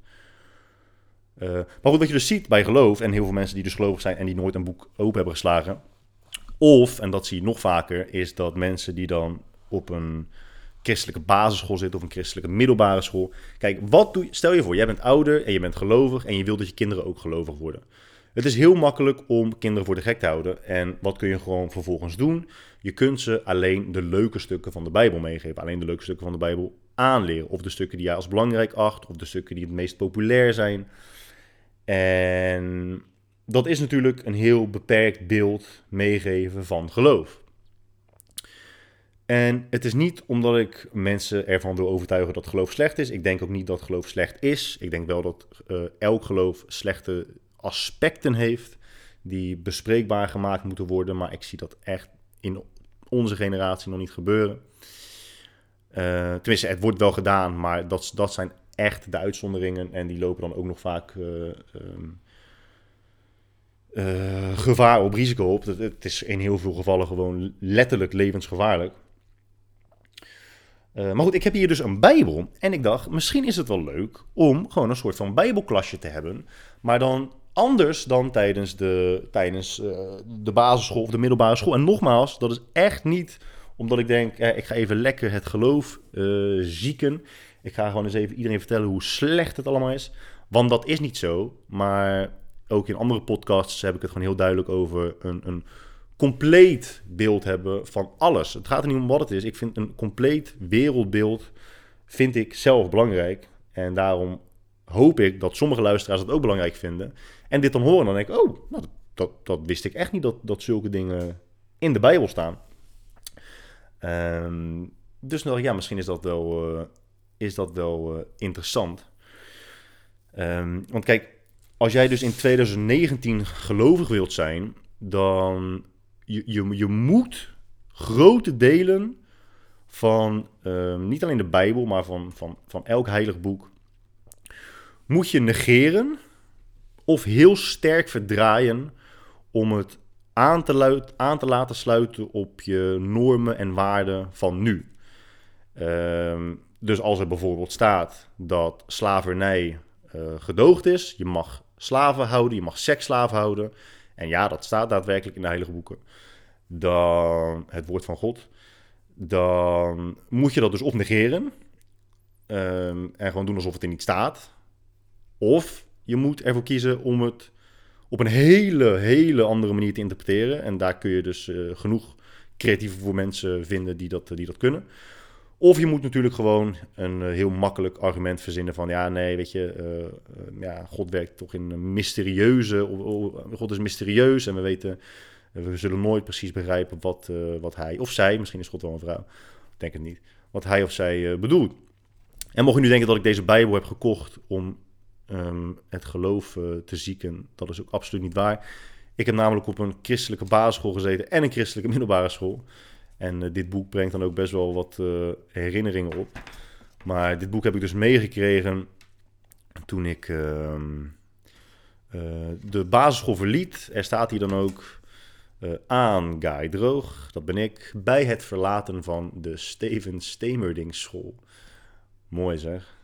Speaker 1: Uh, maar goed, wat je dus ziet bij geloof, en heel veel mensen die dus gelovig zijn en die nooit een boek open hebben geslagen. Of, en dat zie je nog vaker, is dat mensen die dan op een christelijke basisschool zit of een christelijke middelbare school. Kijk, wat doe je? Stel je voor, jij bent ouder en je bent gelovig en je wilt dat je kinderen ook gelovig worden. Het is heel makkelijk om kinderen voor de gek te houden. En wat kun je gewoon vervolgens doen? Je kunt ze alleen de leuke stukken van de Bijbel meegeven. Alleen de leuke stukken van de Bijbel aanleren. Of de stukken die jij als belangrijk acht. Of de stukken die het meest populair zijn. En dat is natuurlijk een heel beperkt beeld meegeven van geloof. En het is niet omdat ik mensen ervan wil overtuigen dat geloof slecht is. Ik denk ook niet dat geloof slecht is. Ik denk wel dat uh, elk geloof slechte aspecten heeft die bespreekbaar gemaakt moeten worden. Maar ik zie dat echt in onze generatie nog niet gebeuren. Uh, tenminste, het wordt wel gedaan, maar dat, dat zijn echt de uitzonderingen. En die lopen dan ook nog vaak uh, um, gevaar op, risico op. Het, het, is in heel veel gevallen gewoon letterlijk levensgevaarlijk. Maar goed, ik heb hier dus een Bijbel. En ik dacht, misschien is het wel leuk om gewoon een soort van Bijbelklasje te hebben. Maar dan anders dan tijdens de, tijdens, de basisschool of de middelbare school. En nogmaals, dat is echt niet omdat ik denk, eh, ik ga even lekker het geloof uh, zieken. Ik ga gewoon eens even iedereen vertellen hoe slecht het allemaal is. Want dat is niet zo. Maar ook in andere podcasts heb ik het gewoon heel duidelijk over een, een compleet beeld hebben van alles. Het gaat er niet om wat het is. Ik vind een compleet wereldbeeld vind ik zelf belangrijk. En daarom hoop ik dat sommige luisteraars dat ook belangrijk vinden. En dit dan horen, dan denk ik, oh, nou, dat, dat wist ik echt niet dat, dat zulke dingen in de Bijbel staan. Um, dus nou, ja, misschien is dat wel, uh, is dat wel uh, interessant. Um, want kijk, als jij dus in 2019 gelovig wilt zijn, dan je, je, je moet grote delen van um, niet alleen de Bijbel, maar van, van, van elk heilig boek, moet je negeren of heel sterk verdraaien om het aan te, aan te laten sluiten op je normen en waarden van nu. Um, dus als er bijvoorbeeld staat dat slavernij uh, gedoogd is, je mag slaven houden, je mag seksslaven houden. En ja, dat staat daadwerkelijk in de heilige boeken. Dan het woord van God. Dan moet je dat dus of negeren. Um, en gewoon doen alsof het er niet staat. Of je moet ervoor kiezen om het op een hele, hele andere manier te interpreteren. En daar kun je dus uh, genoeg creatieve voor mensen vinden die dat, die dat kunnen. Of je moet natuurlijk gewoon een uh, heel makkelijk argument verzinnen van ja, nee, weet je, uh, ja, God werkt toch in mysterieuze, God is mysterieus en we weten, we zullen nooit precies begrijpen wat, wat hij of zij, misschien is God wel een vrouw, denk het niet, wat hij of zij bedoelt. En mocht je nu denken dat ik deze Bijbel heb gekocht om Ehm, het geloof te zieken. Dat is ook absoluut niet waar. Ik heb namelijk op een christelijke basisschool gezeten en een christelijke middelbare school. En uh, dit boek brengt dan ook best wel wat uh, herinneringen op. Maar dit boek heb ik dus meegekregen toen ik ehm, de basisschool verliet. Er staat hier dan ook aan Guy Droog, dat ben ik, bij het verlaten van de Steven Stemerding school. Mooi zeg.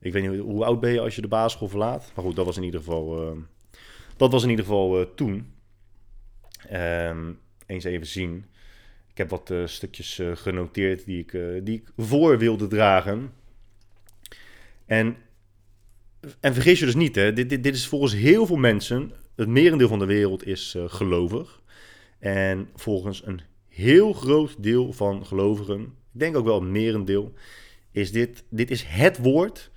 Speaker 1: Ik weet niet, hoe oud ben je als je de basisschool verlaat? Maar goed, dat was in ieder geval, uh, dat was in ieder geval uh, toen. Um, eens even zien. Ik heb wat uh, stukjes genoteerd die ik, die ik voor wilde dragen. En, en vergis je dus niet, hè, dit, dit, dit is volgens heel veel mensen, het merendeel van de wereld is gelovig. En volgens een heel groot deel van gelovigen, ik denk ook wel een merendeel, is dit, dit is het woord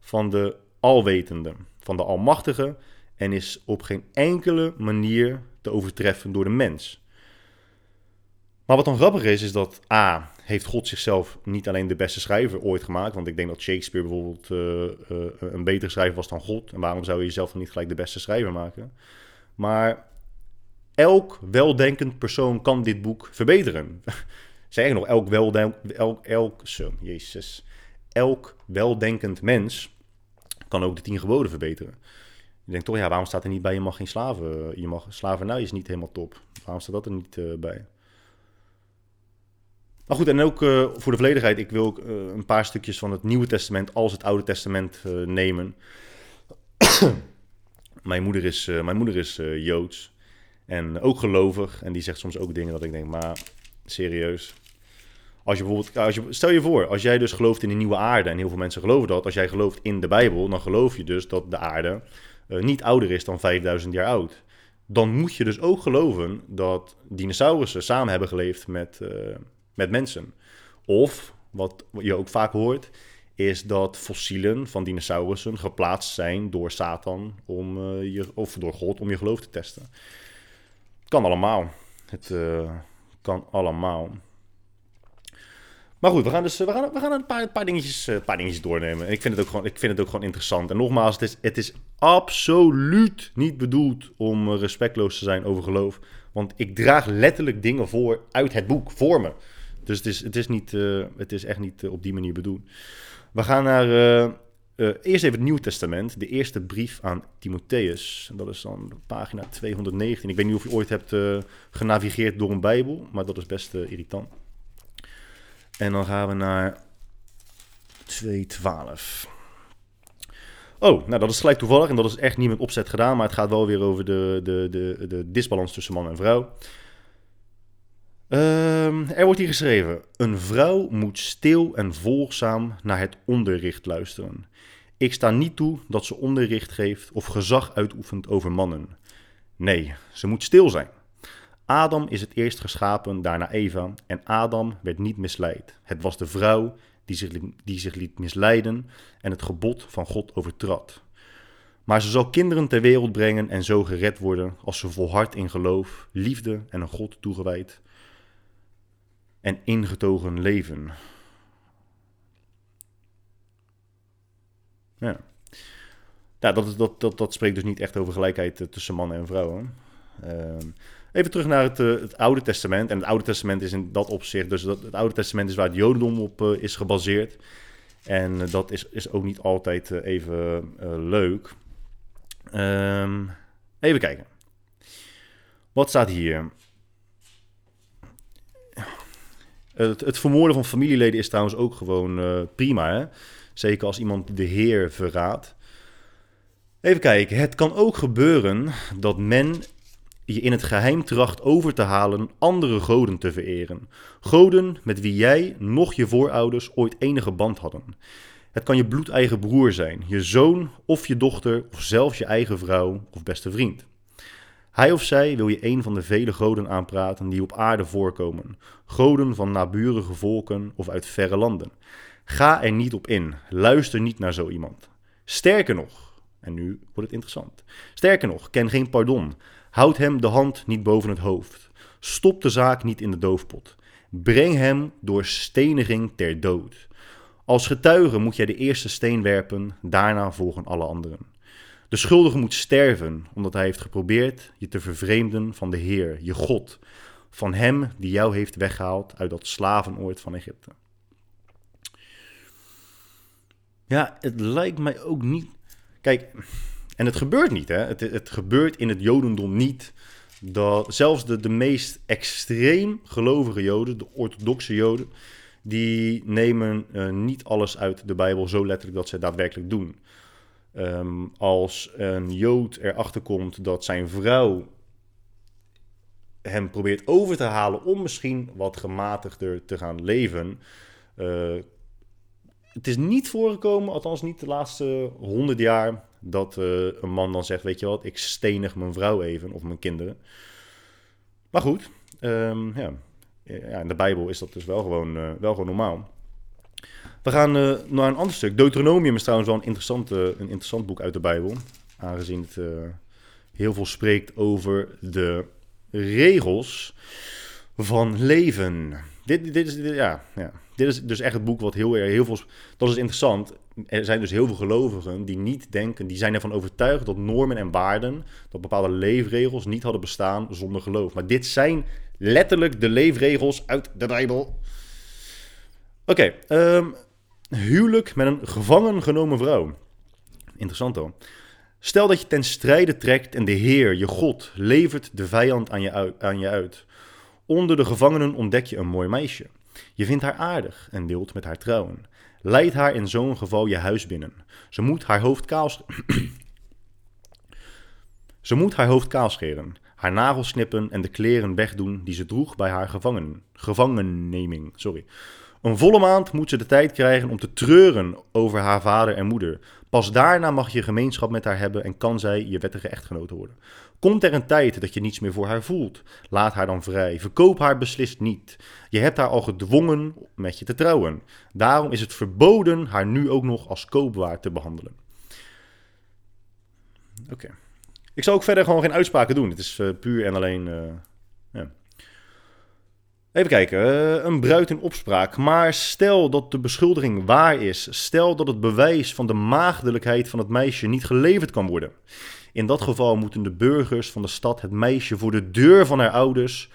Speaker 1: van de Alwetende, van de Almachtige en is op geen enkele manier te overtreffen door de mens. Maar wat dan grappig is, is dat A, heeft God zichzelf niet alleen de beste schrijver ooit gemaakt, want ik denk dat Shakespeare bijvoorbeeld uh, uh, een betere schrijver was dan God. En waarom zou je jezelf dan niet gelijk de beste schrijver maken? Maar elk weldenkend persoon kan dit boek verbeteren. Zeg nog, elk weldenkend, elk, elk, zo, jezus, elk weldenkend mens kan ook de tien geboden verbeteren. Je denkt toch, ja, waarom staat er niet bij je mag geen slaven, je mag, slavernij is niet helemaal top. Waarom staat dat er niet uh, bij? Maar goed, en ook uh, voor de volledigheid, ik wil ook uh, een paar stukjes van het Nieuwe Testament als het Oude Testament nemen. mijn moeder is, mijn moeder is Joods en ook gelovig en die zegt soms ook dingen dat ik denk, maar serieus, als je bijvoorbeeld, als je, stel je voor, als jij dus gelooft in een nieuwe aarde, en heel veel mensen geloven dat, als jij gelooft in de Bijbel, dan geloof je dus dat de aarde niet ouder is dan 5000 jaar oud. Dan moet je dus ook geloven dat dinosaurussen samen hebben geleefd met, met mensen. Of, wat je ook vaak hoort, is dat fossielen van dinosaurussen geplaatst zijn door Satan om, uh, je, of door God om je geloof te testen. Het kan allemaal. Het kan allemaal. Maar goed, we gaan dus we gaan, we gaan een paar, paar, dingetjes, paar dingetjes doornemen. En ik vind, het ook gewoon, ik vind het ook gewoon interessant. En nogmaals, het is, het is absoluut niet bedoeld om respectloos te zijn over geloof. Want ik draag letterlijk dingen voor uit het boek, voor me. Dus het is, het is, niet, uh, het is echt niet uh, op die manier bedoeld. We gaan naar eh, eerst even het Nieuw Testament, de eerste brief aan Timotheus. Dat is dan pagina 219. Ik weet niet of je ooit hebt genavigeerd door een Bijbel, maar dat is best irritant. En dan gaan we naar 212. Oh, nou dat is gelijk toevallig en dat is echt niet met opzet gedaan, maar het gaat wel weer over de, de, de, de disbalans tussen man en vrouw. Um, er wordt hier geschreven: Een vrouw moet stil en volgzaam naar het onderricht luisteren. Ik sta niet toe dat ze onderricht geeft of gezag uitoefent over mannen. Nee, ze moet stil zijn. Adam is het eerst geschapen, daarna Eva, en Adam werd niet misleid. Het was de vrouw die zich, die zich liet misleiden en het gebod van God overtrad. Maar ze zal kinderen ter wereld brengen en zo gered worden als ze volhardt in geloof, liefde en een God toegewijd en ingetogen leven. Ja. Dat, dat, dat, dat spreekt dus niet echt over gelijkheid eh, tussen mannen en vrouwen. Ehm, even terug naar het, eh, het, Oude Testament. En het Oude Testament is in dat opzicht, dus het Oude Testament is waar het Jodendom op uh, is gebaseerd. En dat is, is ook niet altijd even leuk. Um, even kijken. Wat staat hier? Het, het, vermoorden van familieleden is trouwens ook gewoon prima. Hè? Zeker als iemand de Heer verraadt. Even kijken. Het kan ook gebeuren dat men je in het geheim tracht over te halen andere goden te vereren. Goden met wie jij nog je voorouders ooit enige band hadden. Het kan je bloedeigen broer zijn, je zoon of je dochter of zelfs je eigen vrouw of beste vriend. Hij of zij wil je een van de vele goden aanpraten die op aarde voorkomen, goden van naburige volken of uit verre landen. Ga er niet op in. Luister niet naar zo iemand. Sterker nog, en nu wordt het interessant. Sterker nog, ken geen pardon. Houd hem de hand niet boven het hoofd. Stop de zaak niet in de doofpot. Breng hem door steniging ter dood. Als getuige moet jij de eerste steen werpen, daarna volgen alle anderen. De schuldige moet sterven, omdat hij heeft geprobeerd je te vervreemden van de Heer, je God, van hem die jou heeft weggehaald uit dat slavenoord van Egypte. Ja, het lijkt mij ook niet. Kijk, en het gebeurt niet, hè? Het, het gebeurt in het Jodendom niet. Dat zelfs de, de meest extreem gelovige Joden, de orthodoxe Joden, die nemen uh, niet alles uit de Bijbel zo letterlijk dat ze daadwerkelijk doen. Um, als een Jood erachter komt dat zijn vrouw hem probeert over te halen om misschien wat gematigder te gaan leven, uh, het is niet voorgekomen, althans niet de laatste honderd jaar, dat uh, een man dan zegt, weet je wat, ik stenig mijn vrouw even of mijn kinderen. Maar goed, um, ja. ja, in de Bijbel is dat dus wel gewoon, uh, wel gewoon normaal. We gaan uh, naar een ander stuk. Deuteronomium is trouwens wel een, interessante, een interessant boek uit de Bijbel. Aangezien het heel veel spreekt over de regels van leven. Dit, dit is, ja, ja dit is dus echt het boek wat heel, heel veel... Dat is interessant. Er zijn dus heel veel gelovigen die niet denken... die zijn ervan overtuigd dat normen en waarden... dat bepaalde leefregels niet hadden bestaan zonder geloof. Maar dit zijn letterlijk de leefregels uit de Bijbel. Oké, ehm, huwelijk met een gevangen genomen vrouw. Interessant hoor. Stel dat je ten strijde trekt en de Heer, je God, levert de vijand aan je, aan je uit. Onder de gevangenen ontdek je een mooi meisje. Je vindt haar aardig en wilt met haar trouwen. Leid haar in zo'n geval je huis binnen. Ze moet haar hoofd kaal Ze moet haar hoofd kaal scheren, haar nagels knippen en de kleren wegdoen die ze droeg bij haar gevangen, gevangenneming. Sorry. Een volle maand moet ze de tijd krijgen om te treuren over haar vader en moeder. Pas daarna mag je gemeenschap met haar hebben en kan zij je wettige echtgenote worden. Komt er een tijd dat je niets meer voor haar voelt? Laat haar dan vrij. Verkoop haar beslist niet. Je hebt haar al gedwongen met je te trouwen. Daarom is het verboden haar nu ook nog als koopwaar te behandelen. Oké. Ik zal ook verder gewoon geen uitspraken doen. Het is uh, puur en alleen. Ja. Even kijken, uh, een bruid in opspraak. Maar stel dat de beschuldiging waar is. Stel dat het bewijs van de maagdelijkheid van het meisje niet geleverd kan worden. In dat geval moeten de burgers van de stad het meisje voor de deur van haar ouders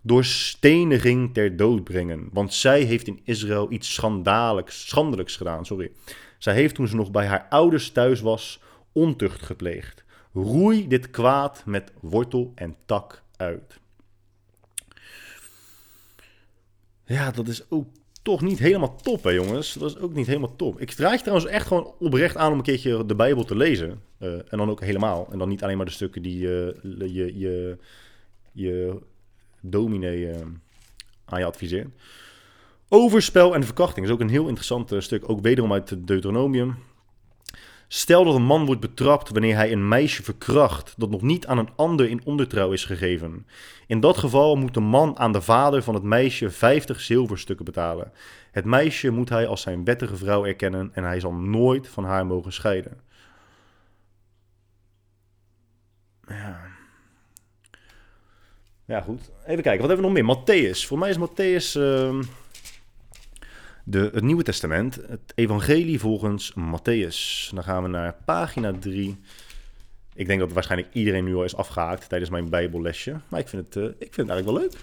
Speaker 1: door steniging ter dood brengen. Want zij heeft in Israël iets schandelijks, schandelijks gedaan. Sorry. Zij heeft toen ze nog bij haar ouders thuis was, ontucht gepleegd. Roei dit kwaad met wortel en tak uit. Ja, dat is ook toch niet helemaal top, hè jongens. Dat is ook niet helemaal top. Ik draag je trouwens echt gewoon oprecht aan om een keertje de Bijbel te lezen. Uh, en dan ook helemaal. En dan niet alleen maar de stukken die uh, je, je, je dominee uh, aan je adviseert. Overspel en verkrachting is ook een heel interessant stuk. Ook wederom uit Deuteronomium. Stel dat een man wordt betrapt wanneer hij een meisje verkracht dat nog niet aan een ander in ondertrouw is gegeven. In dat geval moet de man aan de vader van het meisje 50 zilverstukken betalen. Het meisje moet hij als zijn wettige vrouw erkennen en hij zal nooit van haar mogen scheiden. Ja. Ja, goed. Even kijken, wat hebben we nog meer? Matthäus. Voor mij is Matthäus. Uh de, het Nieuwe Testament, het Evangelie volgens Matthäus. Dan gaan we naar pagina 3. Ik denk dat waarschijnlijk iedereen nu al is afgehaakt tijdens mijn Bijbellesje. Maar ik vind het, uh, ik vind het eigenlijk wel leuk.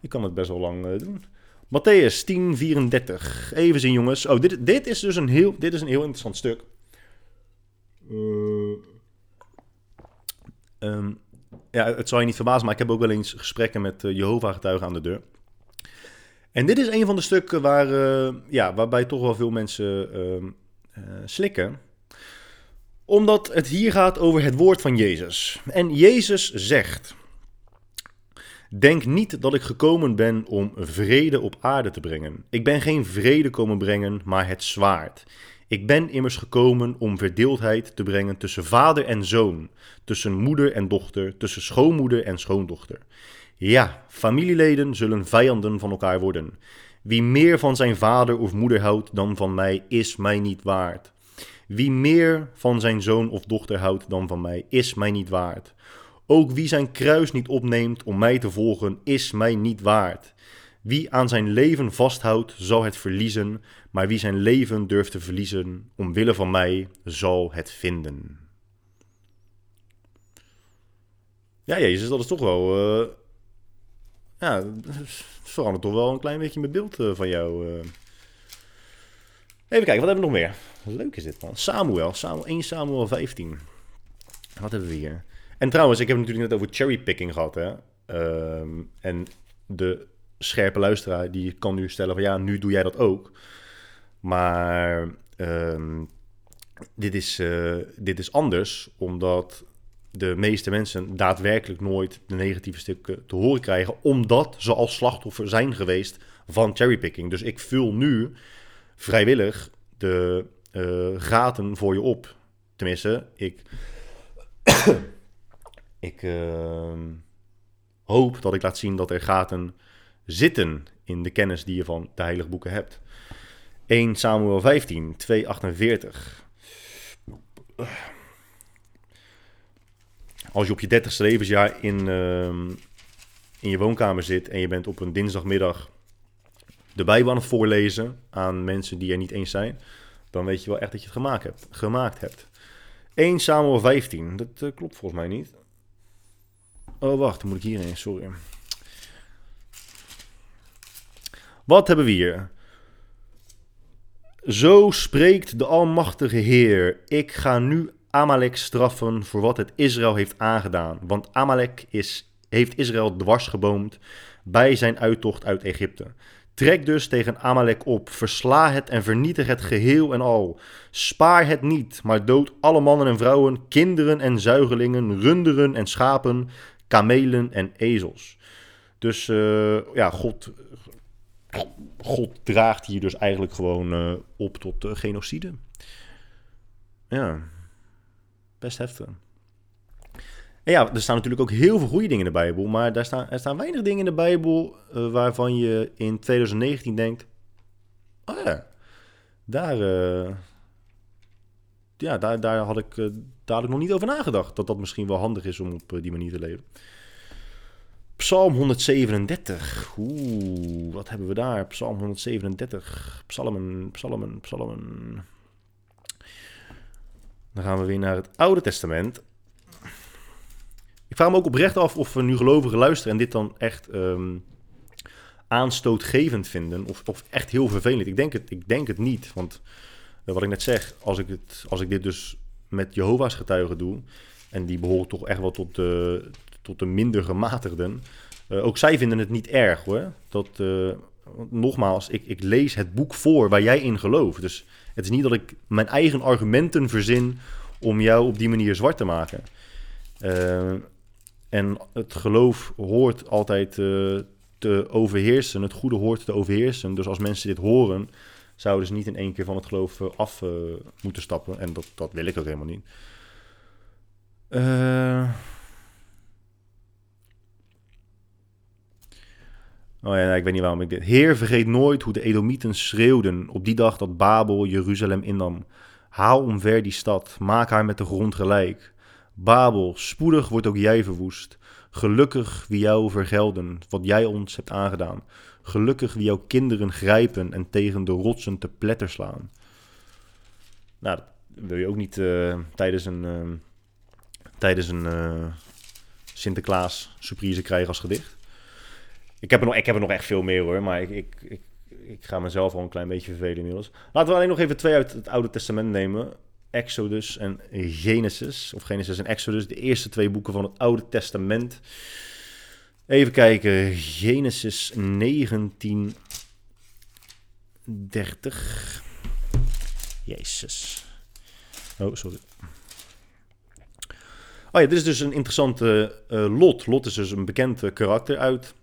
Speaker 1: Ik kan het best wel lang uh, doen. Matthäus 10, 34. Even zien, jongens. Oh, dit, dit, is dus een heel, dit is een heel interessant stuk. Uh, um, ja, het zal je niet verbazen, maar ik heb ook wel eens gesprekken met Jehovah-getuigen aan de deur. En dit is een van de stukken waar, uh, ja, waarbij toch wel veel mensen uh, uh, slikken. Omdat het hier gaat over het woord van Jezus. En Jezus zegt: Denk niet dat ik gekomen ben om vrede op aarde te brengen. Ik ben geen vrede komen brengen, maar het zwaard. Ik ben immers gekomen om verdeeldheid te brengen tussen vader en zoon, tussen moeder en dochter, tussen schoonmoeder en schoondochter. Ja, familieleden zullen vijanden van elkaar worden. Wie meer van zijn vader of moeder houdt dan van mij, is mij niet waard. Wie meer van zijn zoon of dochter houdt dan van mij, is mij niet waard. Ook wie zijn kruis niet opneemt om mij te volgen, is mij niet waard. Wie aan zijn leven vasthoudt, zal het verliezen, maar wie zijn leven durft te verliezen, omwille van mij, zal het vinden. Ja, Jezus, dat is toch wel uh, ja, verandert toch wel een klein beetje mijn beeld uh, van jou. Uh. Even kijken, wat hebben we nog meer? Leuk is dit man. Samuel, Samuel 1 Samuel 15. Wat hebben we hier? En trouwens, ik heb het natuurlijk net over cherrypicking gehad. Hè? Uh, en de scherpe luisteraar die kan nu stellen van ja, nu doe jij dat ook. Maar ehm, dit, is, uh, dit is anders, omdat de meeste mensen daadwerkelijk nooit de negatieve stukken te horen krijgen, omdat ze als slachtoffer zijn geweest van cherrypicking. Dus ik vul nu vrijwillig de uh, gaten voor je op. Tenminste, ik, ik uh, hoop dat ik laat zien dat er gaten zitten in de kennis die je van de heilige boeken hebt. 1 Samuel 15, 248 als je op je dertigste levensjaar in, uh, in je woonkamer zit en je bent op een dinsdagmiddag de Bijbel aan het voorlezen aan mensen die er niet eens zijn, dan weet je wel echt dat je het gemaakt hebt. Gemaakt hebt. 1 Samuel 15, dat uh, klopt volgens mij niet. Oh, wacht, dan moet ik hierheen, sorry. Wat hebben we hier? Zo spreekt de Almachtige Heer: Ik ga nu Amalek straffen voor wat het Israël heeft aangedaan. Want Amalek is, heeft Israël dwarsgeboomd bij zijn uittocht uit Egypte. Trek dus tegen Amalek op, versla het en vernietig het geheel en al. Spaar het niet, maar dood alle mannen en vrouwen, kinderen en zuigelingen, runderen en schapen, kamelen en ezels. Dus uh, ja, God, God draagt hier dus eigenlijk gewoon uh, op tot uh, genocide. Ja best heftig. En ja, er staan natuurlijk ook heel veel goede dingen in de Bijbel, maar daar staan, er staan weinig dingen in de Bijbel uh, waarvan je in 2019 denkt, oh ja, daar, uh, ja, daar, daar, had ik, uh, daar had ik nog niet over nagedacht, dat dat misschien wel handig is om op die manier te leven. Psalm 137. Oeh, wat hebben we daar? Psalm 137. Psalmen, psalmen, psalmen. Dan gaan we weer naar het Oude Testament. Ik vraag me ook oprecht af of we nu gelovigen luisteren en dit dan echt um, aanstootgevend vinden. Of, of echt heel vervelend. Ik denk het, ik denk het niet. Want eh, wat ik net zeg, als ik, het, als ik dit dus met Jehovah's getuigen doe, en die behoren toch echt wel tot de, tot de minder gematigden, uh, ook zij vinden het niet erg hoor. Dat, uh, nogmaals, ik, ik lees het boek voor waar jij in gelooft. Dus het is niet dat ik mijn eigen argumenten verzin om jou op die manier zwart te maken. Uh, en het geloof hoort altijd uh, te overheersen. Het goede hoort te overheersen. Dus als mensen dit horen, zouden ze niet in één keer van het geloof eh, af moeten stappen. En dat, dat wil ik ook helemaal niet. Oh ja, ik weet niet waarom ik dit. Heer, vergeet nooit hoe de Edomieten schreeuwden op die dag dat Babel Jeruzalem innam. Haal omver die stad, maak haar met de grond gelijk. Babel, spoedig wordt ook jij verwoest. Gelukkig wie jou vergelden, wat jij ons hebt aangedaan. Gelukkig wie jouw kinderen grijpen en tegen de rotsen te pletter slaan. Nou, dat wil je ook niet uh, tijdens een, uh, tijdens een uh, Sinterklaas surprise krijgen als gedicht. Ik heb er nog, ik heb er nog echt veel meer hoor, maar ik, ik, ik, ik ga mezelf al een klein beetje vervelen inmiddels. Laten we alleen nog even twee uit het Oude Testament nemen. Exodus en Genesis. Of Genesis en Exodus, de eerste twee boeken van het Oude Testament. Even kijken, Genesis 1930. Jezus. Oh, sorry. Oh ja, dit is dus een interessante uh, Lot. Lot is dus een bekend uh, karakter uit,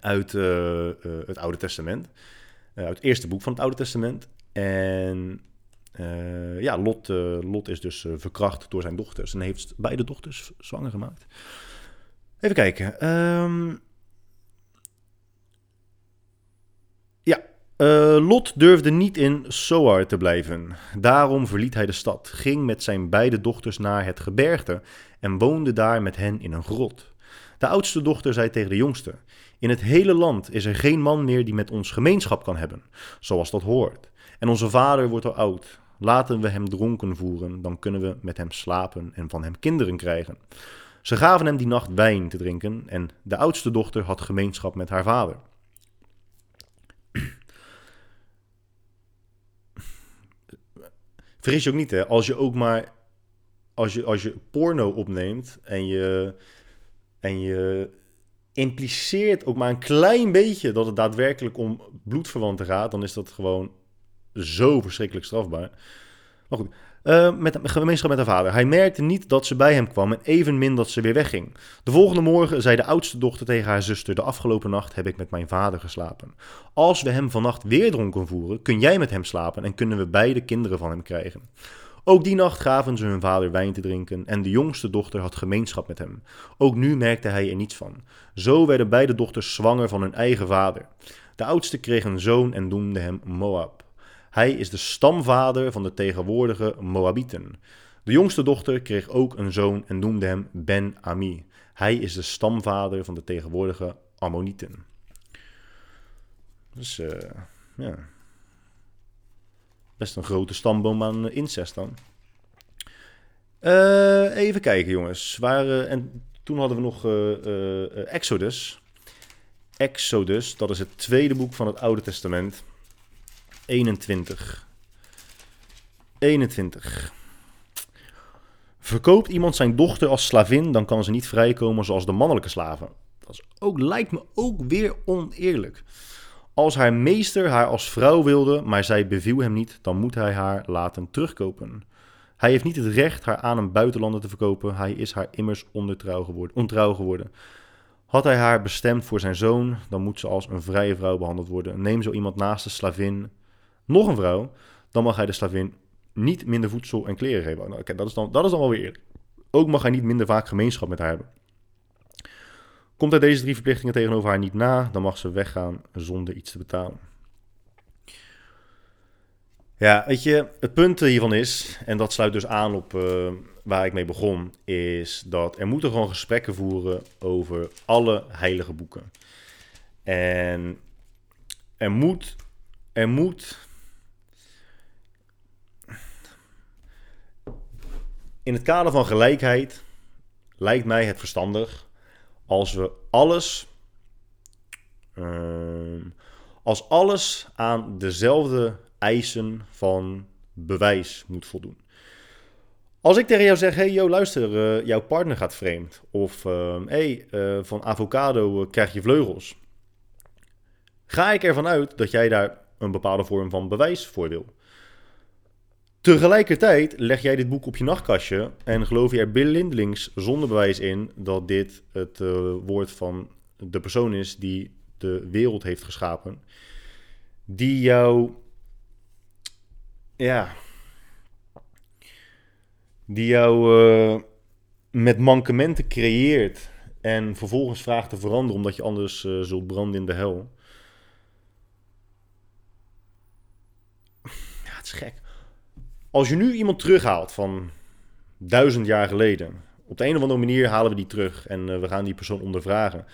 Speaker 1: uit uh, het Oude Testament. uit het eerste boek van het Oude Testament. En ja, Lot, Lot is dus verkracht door zijn dochters en heeft beide dochters zwanger gemaakt. Even kijken. Um, ja, Lot durfde niet in Soar te blijven. Daarom verliet hij de stad, ging met zijn beide dochters naar het gebergte en woonde daar met hen in een grot. De oudste dochter zei tegen de jongste: In het hele land is er geen man meer die met ons gemeenschap kan hebben, zoals dat hoort. En onze vader wordt al oud. Laten we hem dronken voeren, dan kunnen we met hem slapen en van hem kinderen krijgen. Ze gaven hem die nacht wijn te drinken en de oudste dochter had gemeenschap met haar vader. Vergis je ook niet, hè? Als je ook maar. Als je, als je porno opneemt en je. En je impliceert ook maar een klein beetje dat het daadwerkelijk om bloedverwanten gaat, dan is dat gewoon zo verschrikkelijk strafbaar. Maar goed, uh, met gemeenschap met haar vader. Hij merkte niet dat ze bij hem kwam en evenmin dat ze weer wegging. De volgende morgen zei de oudste dochter tegen haar zuster: De afgelopen nacht heb ik met mijn vader geslapen. Als we hem vannacht weer dronken voeren, kun jij met hem slapen en kunnen we beide kinderen van hem krijgen. Ook die nacht gaven ze hun vader wijn te drinken en de jongste dochter had gemeenschap met hem. Ook nu merkte hij er niets van. Zo werden beide dochters zwanger van hun eigen vader. De oudste kreeg een zoon en noemde hem Moab. Hij is de stamvader van de tegenwoordige Moabieten. De jongste dochter kreeg ook een zoon en noemde hem Ben-Ami. Hij is de stamvader van de tegenwoordige Ammonieten. Dus uh, ja. Best een grote stamboom aan incest dan. Uh, even kijken, jongens. Waar, en toen hadden we nog Exodus. Exodus, dat is het tweede boek van het Oude Testament. 21. 21. Verkoopt iemand zijn dochter als slavin, dan kan ze niet vrijkomen zoals de mannelijke slaven. Dat is ook, lijkt me ook weer oneerlijk. Als haar meester haar als vrouw wilde, maar zij beviel hem niet, dan moet hij haar laten terugkopen. Hij heeft niet het recht haar aan een buitenlander te verkopen, hij is haar immers geworden, ontrouw geworden. Had hij haar bestemd voor zijn zoon, dan moet ze als een vrije vrouw behandeld worden. Neem zo iemand naast de slavin nog een vrouw, dan mag hij de slavin niet minder voedsel en kleren geven. Nou, dat, is dan, dat is dan wel weer eerlijk. Ook mag hij niet minder vaak gemeenschap met haar hebben. Komt hij deze drie verplichtingen tegenover haar niet na, dan mag ze weggaan zonder iets te betalen. Ja, weet je, het punt hiervan is, en dat sluit dus aan op uh, waar ik mee begon, is dat er moeten gewoon gesprekken voeren over alle heilige boeken. En er moet, er moet in het kader van gelijkheid lijkt mij het verstandig als we alles. Uh, als alles aan dezelfde eisen van bewijs moet voldoen. Als ik tegen jou zeg, hey yo, luister, uh, jouw partner gaat vreemd. Of uh, hey, uh, van avocado krijg je vleugels. Ga ik ervan uit dat jij daar een bepaalde vorm van bewijs voor wil. Tegelijkertijd leg jij dit boek op je nachtkastje en geloof je er blindelings zonder bewijs in dat dit het woord van de persoon is die de wereld heeft geschapen. Die jou, ja, die jou uh, met mankementen creëert en vervolgens vraagt te veranderen omdat je anders uh, zult branden in de hel. Ja, het is gek. Als je nu iemand terughaalt van duizend jaar geleden, op de een of andere manier halen we die terug en uh, we gaan die persoon ondervragen,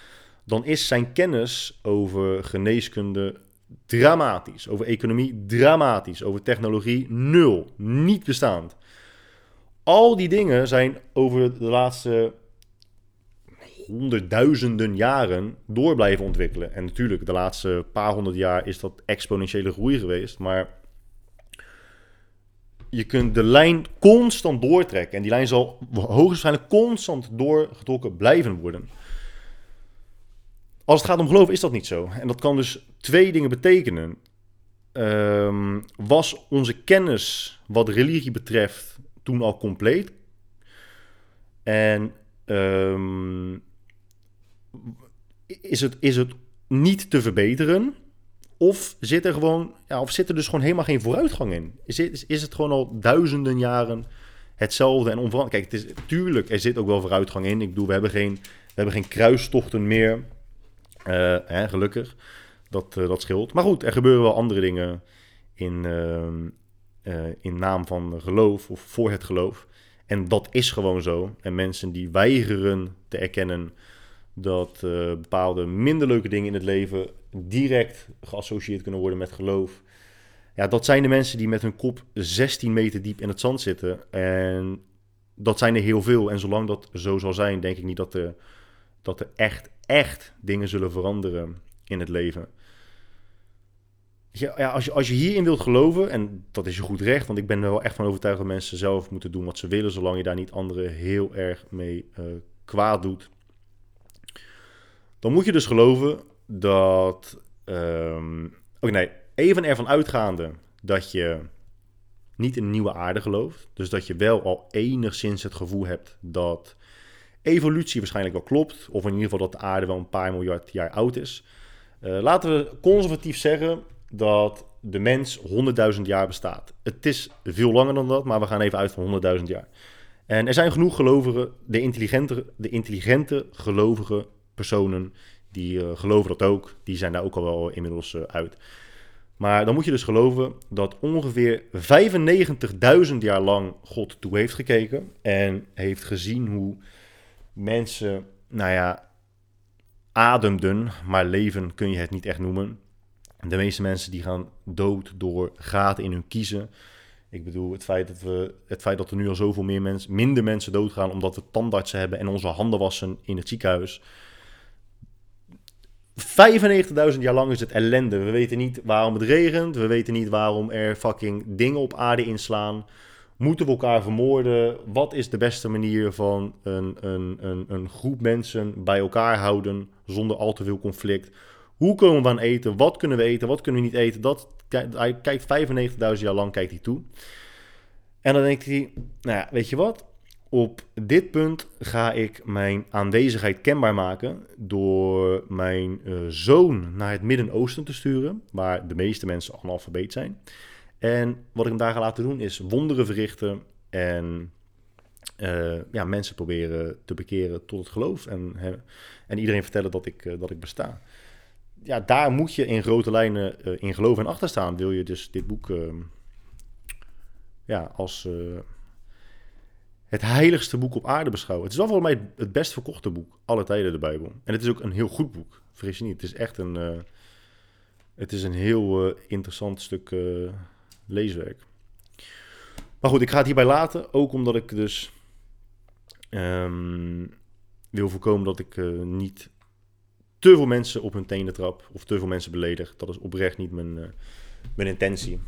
Speaker 1: dan is zijn kennis over geneeskunde dramatisch, over economie dramatisch, over technologie nul, niet bestaand. Al die dingen zijn over de laatste honderdduizenden jaren door blijven ontwikkelen. En natuurlijk, de laatste paar honderd jaar is dat exponentiële groei geweest. Maar je kunt de lijn constant doortrekken. En die lijn zal hoogstwaarschijnlijk constant doorgetrokken blijven worden. Als het gaat om geloof is dat niet zo. En dat kan dus twee dingen betekenen. Um, was onze kennis wat religie betreft toen al compleet. En um, is, het, is het niet te verbeteren? Of zit er gewoon, ja, of zit dus gewoon helemaal geen vooruitgang in? Is het, is het gewoon al duizenden jaren hetzelfde en onveranderd? Kijk, het is, tuurlijk, er zit ook wel vooruitgang in. Ik bedoel, we hebben geen, we hebben geen kruistochten meer. Uh, hè, gelukkig. Dat, uh, dat scheelt. Maar goed, er gebeuren wel andere dingen in, uh, in naam van geloof of voor het geloof. En dat is gewoon zo. En mensen die weigeren te erkennen dat bepaalde minder leuke dingen in het leven direct geassocieerd kunnen worden met geloof. Ja, dat zijn de mensen die met hun kop 16 meter diep in het zand zitten. En dat zijn er heel veel. En zolang dat zo zal zijn, denk ik niet dat er, dat er echt, echt dingen zullen veranderen in het leven ja, als, je, als je hierin wilt geloven, en dat is je goed recht, want ik ben er wel echt van overtuigd dat mensen zelf moeten doen wat ze willen, zolang je daar niet anderen heel erg mee uh, kwaad doet. Dan moet je dus geloven dat. Um, Oké, nee, even ervan uitgaande dat je niet in een nieuwe aarde gelooft. Dus dat je wel al enigszins het gevoel hebt dat evolutie waarschijnlijk wel klopt. Of in ieder geval dat de aarde wel een paar miljard jaar oud is. Uh, laten we conservatief zeggen dat de mens 100.000 jaar bestaat. Het is veel langer dan dat, maar we gaan even uit van 100.000 jaar. En er zijn genoeg gelovigen, de intelligente, de intelligente gelovige personen, die uh, geloven dat ook. Die zijn daar ook al wel inmiddels uh, uit. Maar dan moet je dus geloven dat ongeveer 95.000 jaar lang God toe heeft gekeken. En heeft gezien hoe mensen, nou ja, ademden, maar leven kun je het niet echt noemen. De meeste mensen die gaan dood door gaten in hun kiezen. Ik bedoel, het feit dat, we, het feit dat er nu al zoveel meer mensen, minder mensen doodgaan omdat we tandartsen hebben en onze handen wassen in het ziekenhuis. 95.000 jaar lang is het ellende. We weten niet waarom het regent. We weten niet waarom er fucking dingen op aarde inslaan. Moeten we elkaar vermoorden? Wat is de beste manier van een, een, een, een groep mensen bij elkaar houden zonder al te veel conflict? Hoe komen we aan eten? Wat kunnen we eten? Wat kunnen we niet eten? Dat, hij kijkt 95.000 jaar lang kijkt hij toe. En dan denkt hij, nou ja, weet je wat? Op dit punt ga ik mijn aanwezigheid kenbaar maken door mijn uh, zoon naar het Midden-Oosten te sturen, waar de meeste mensen analfabeet zijn. En wat ik hem daar ga laten doen is wonderen verrichten en uh, ja, mensen proberen te bekeren tot het geloof en, en iedereen vertellen dat ik, uh, dat ik besta ja, daar moet je in grote lijnen in geloven en achter staan. Wil je dus dit boek ja, als het heiligste boek op aarde beschouwen. Het is wel voor mij het best verkochte boek alle tijden, de Bijbel. En het is ook een heel goed boek, vrees je niet. Het is echt een, het is een heel interessant stuk leeswerk. Maar goed, ik ga het hierbij laten. Ook omdat ik dus um, wil voorkomen dat ik niet te veel mensen op hun tenen trap of te veel mensen beledig. Dat is oprecht niet mijn, mijn intentie.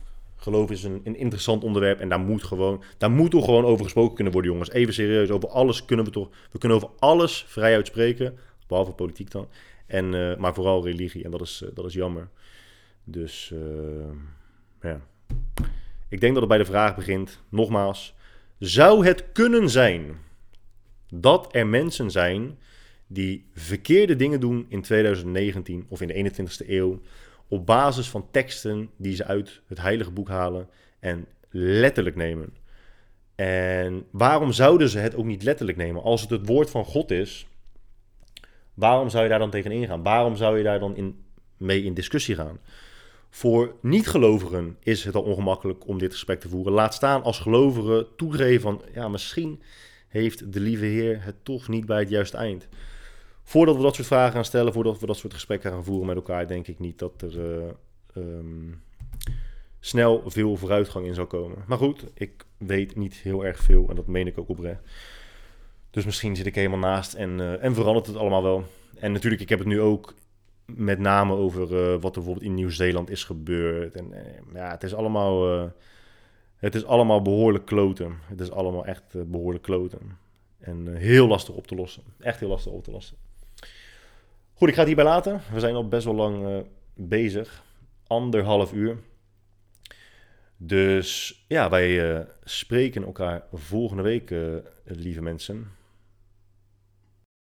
Speaker 1: Geloof is een, een interessant onderwerp en daar moet, gewoon, daar moet toch gewoon over gesproken kunnen worden, jongens. Even serieus, over alles kunnen we toch... We kunnen over alles vrij uitspreken, behalve politiek dan. En, uh, maar vooral religie, en dat is, uh, dat is jammer. Dus, uh, ja. Ik denk dat het bij de vraag begint, nogmaals... Zou het kunnen zijn dat er mensen zijn die verkeerde dingen doen in 2019 of in de 21ste eeuw op basis van teksten die ze uit het heilige boek halen en letterlijk nemen. En waarom zouden ze het ook niet letterlijk nemen? Als het het woord van God is, waarom zou je daar dan tegen ingaan? Waarom zou je daar dan in, mee in discussie gaan? Voor niet-gelovigen is het al ongemakkelijk om dit gesprek te voeren. Laat staan als gelovigen toegeven van, ja, misschien heeft de lieve Heer het toch niet bij het juiste eind voordat we dat soort vragen gaan stellen, voordat we dat soort gesprekken gaan voeren met elkaar, denk ik niet dat er uh, um, snel veel vooruitgang in zal komen. Maar goed, ik weet niet heel erg veel en dat meen ik ook oprecht. Dus misschien zit ik helemaal naast en, uh, en verandert het allemaal wel. En natuurlijk, ik heb het nu ook met name over uh, wat er bijvoorbeeld in Nieuw-Zeeland is gebeurd. En ja, het is allemaal, het is allemaal behoorlijk kloten. Het is allemaal echt behoorlijk kloten. En heel lastig op te lossen. Echt heel lastig op te lossen. Goed, ik ga het hierbij laten. We zijn al best wel lang uh, bezig. Anderhalf uur. Dus ja, wij uh, spreken elkaar volgende week, uh, lieve mensen.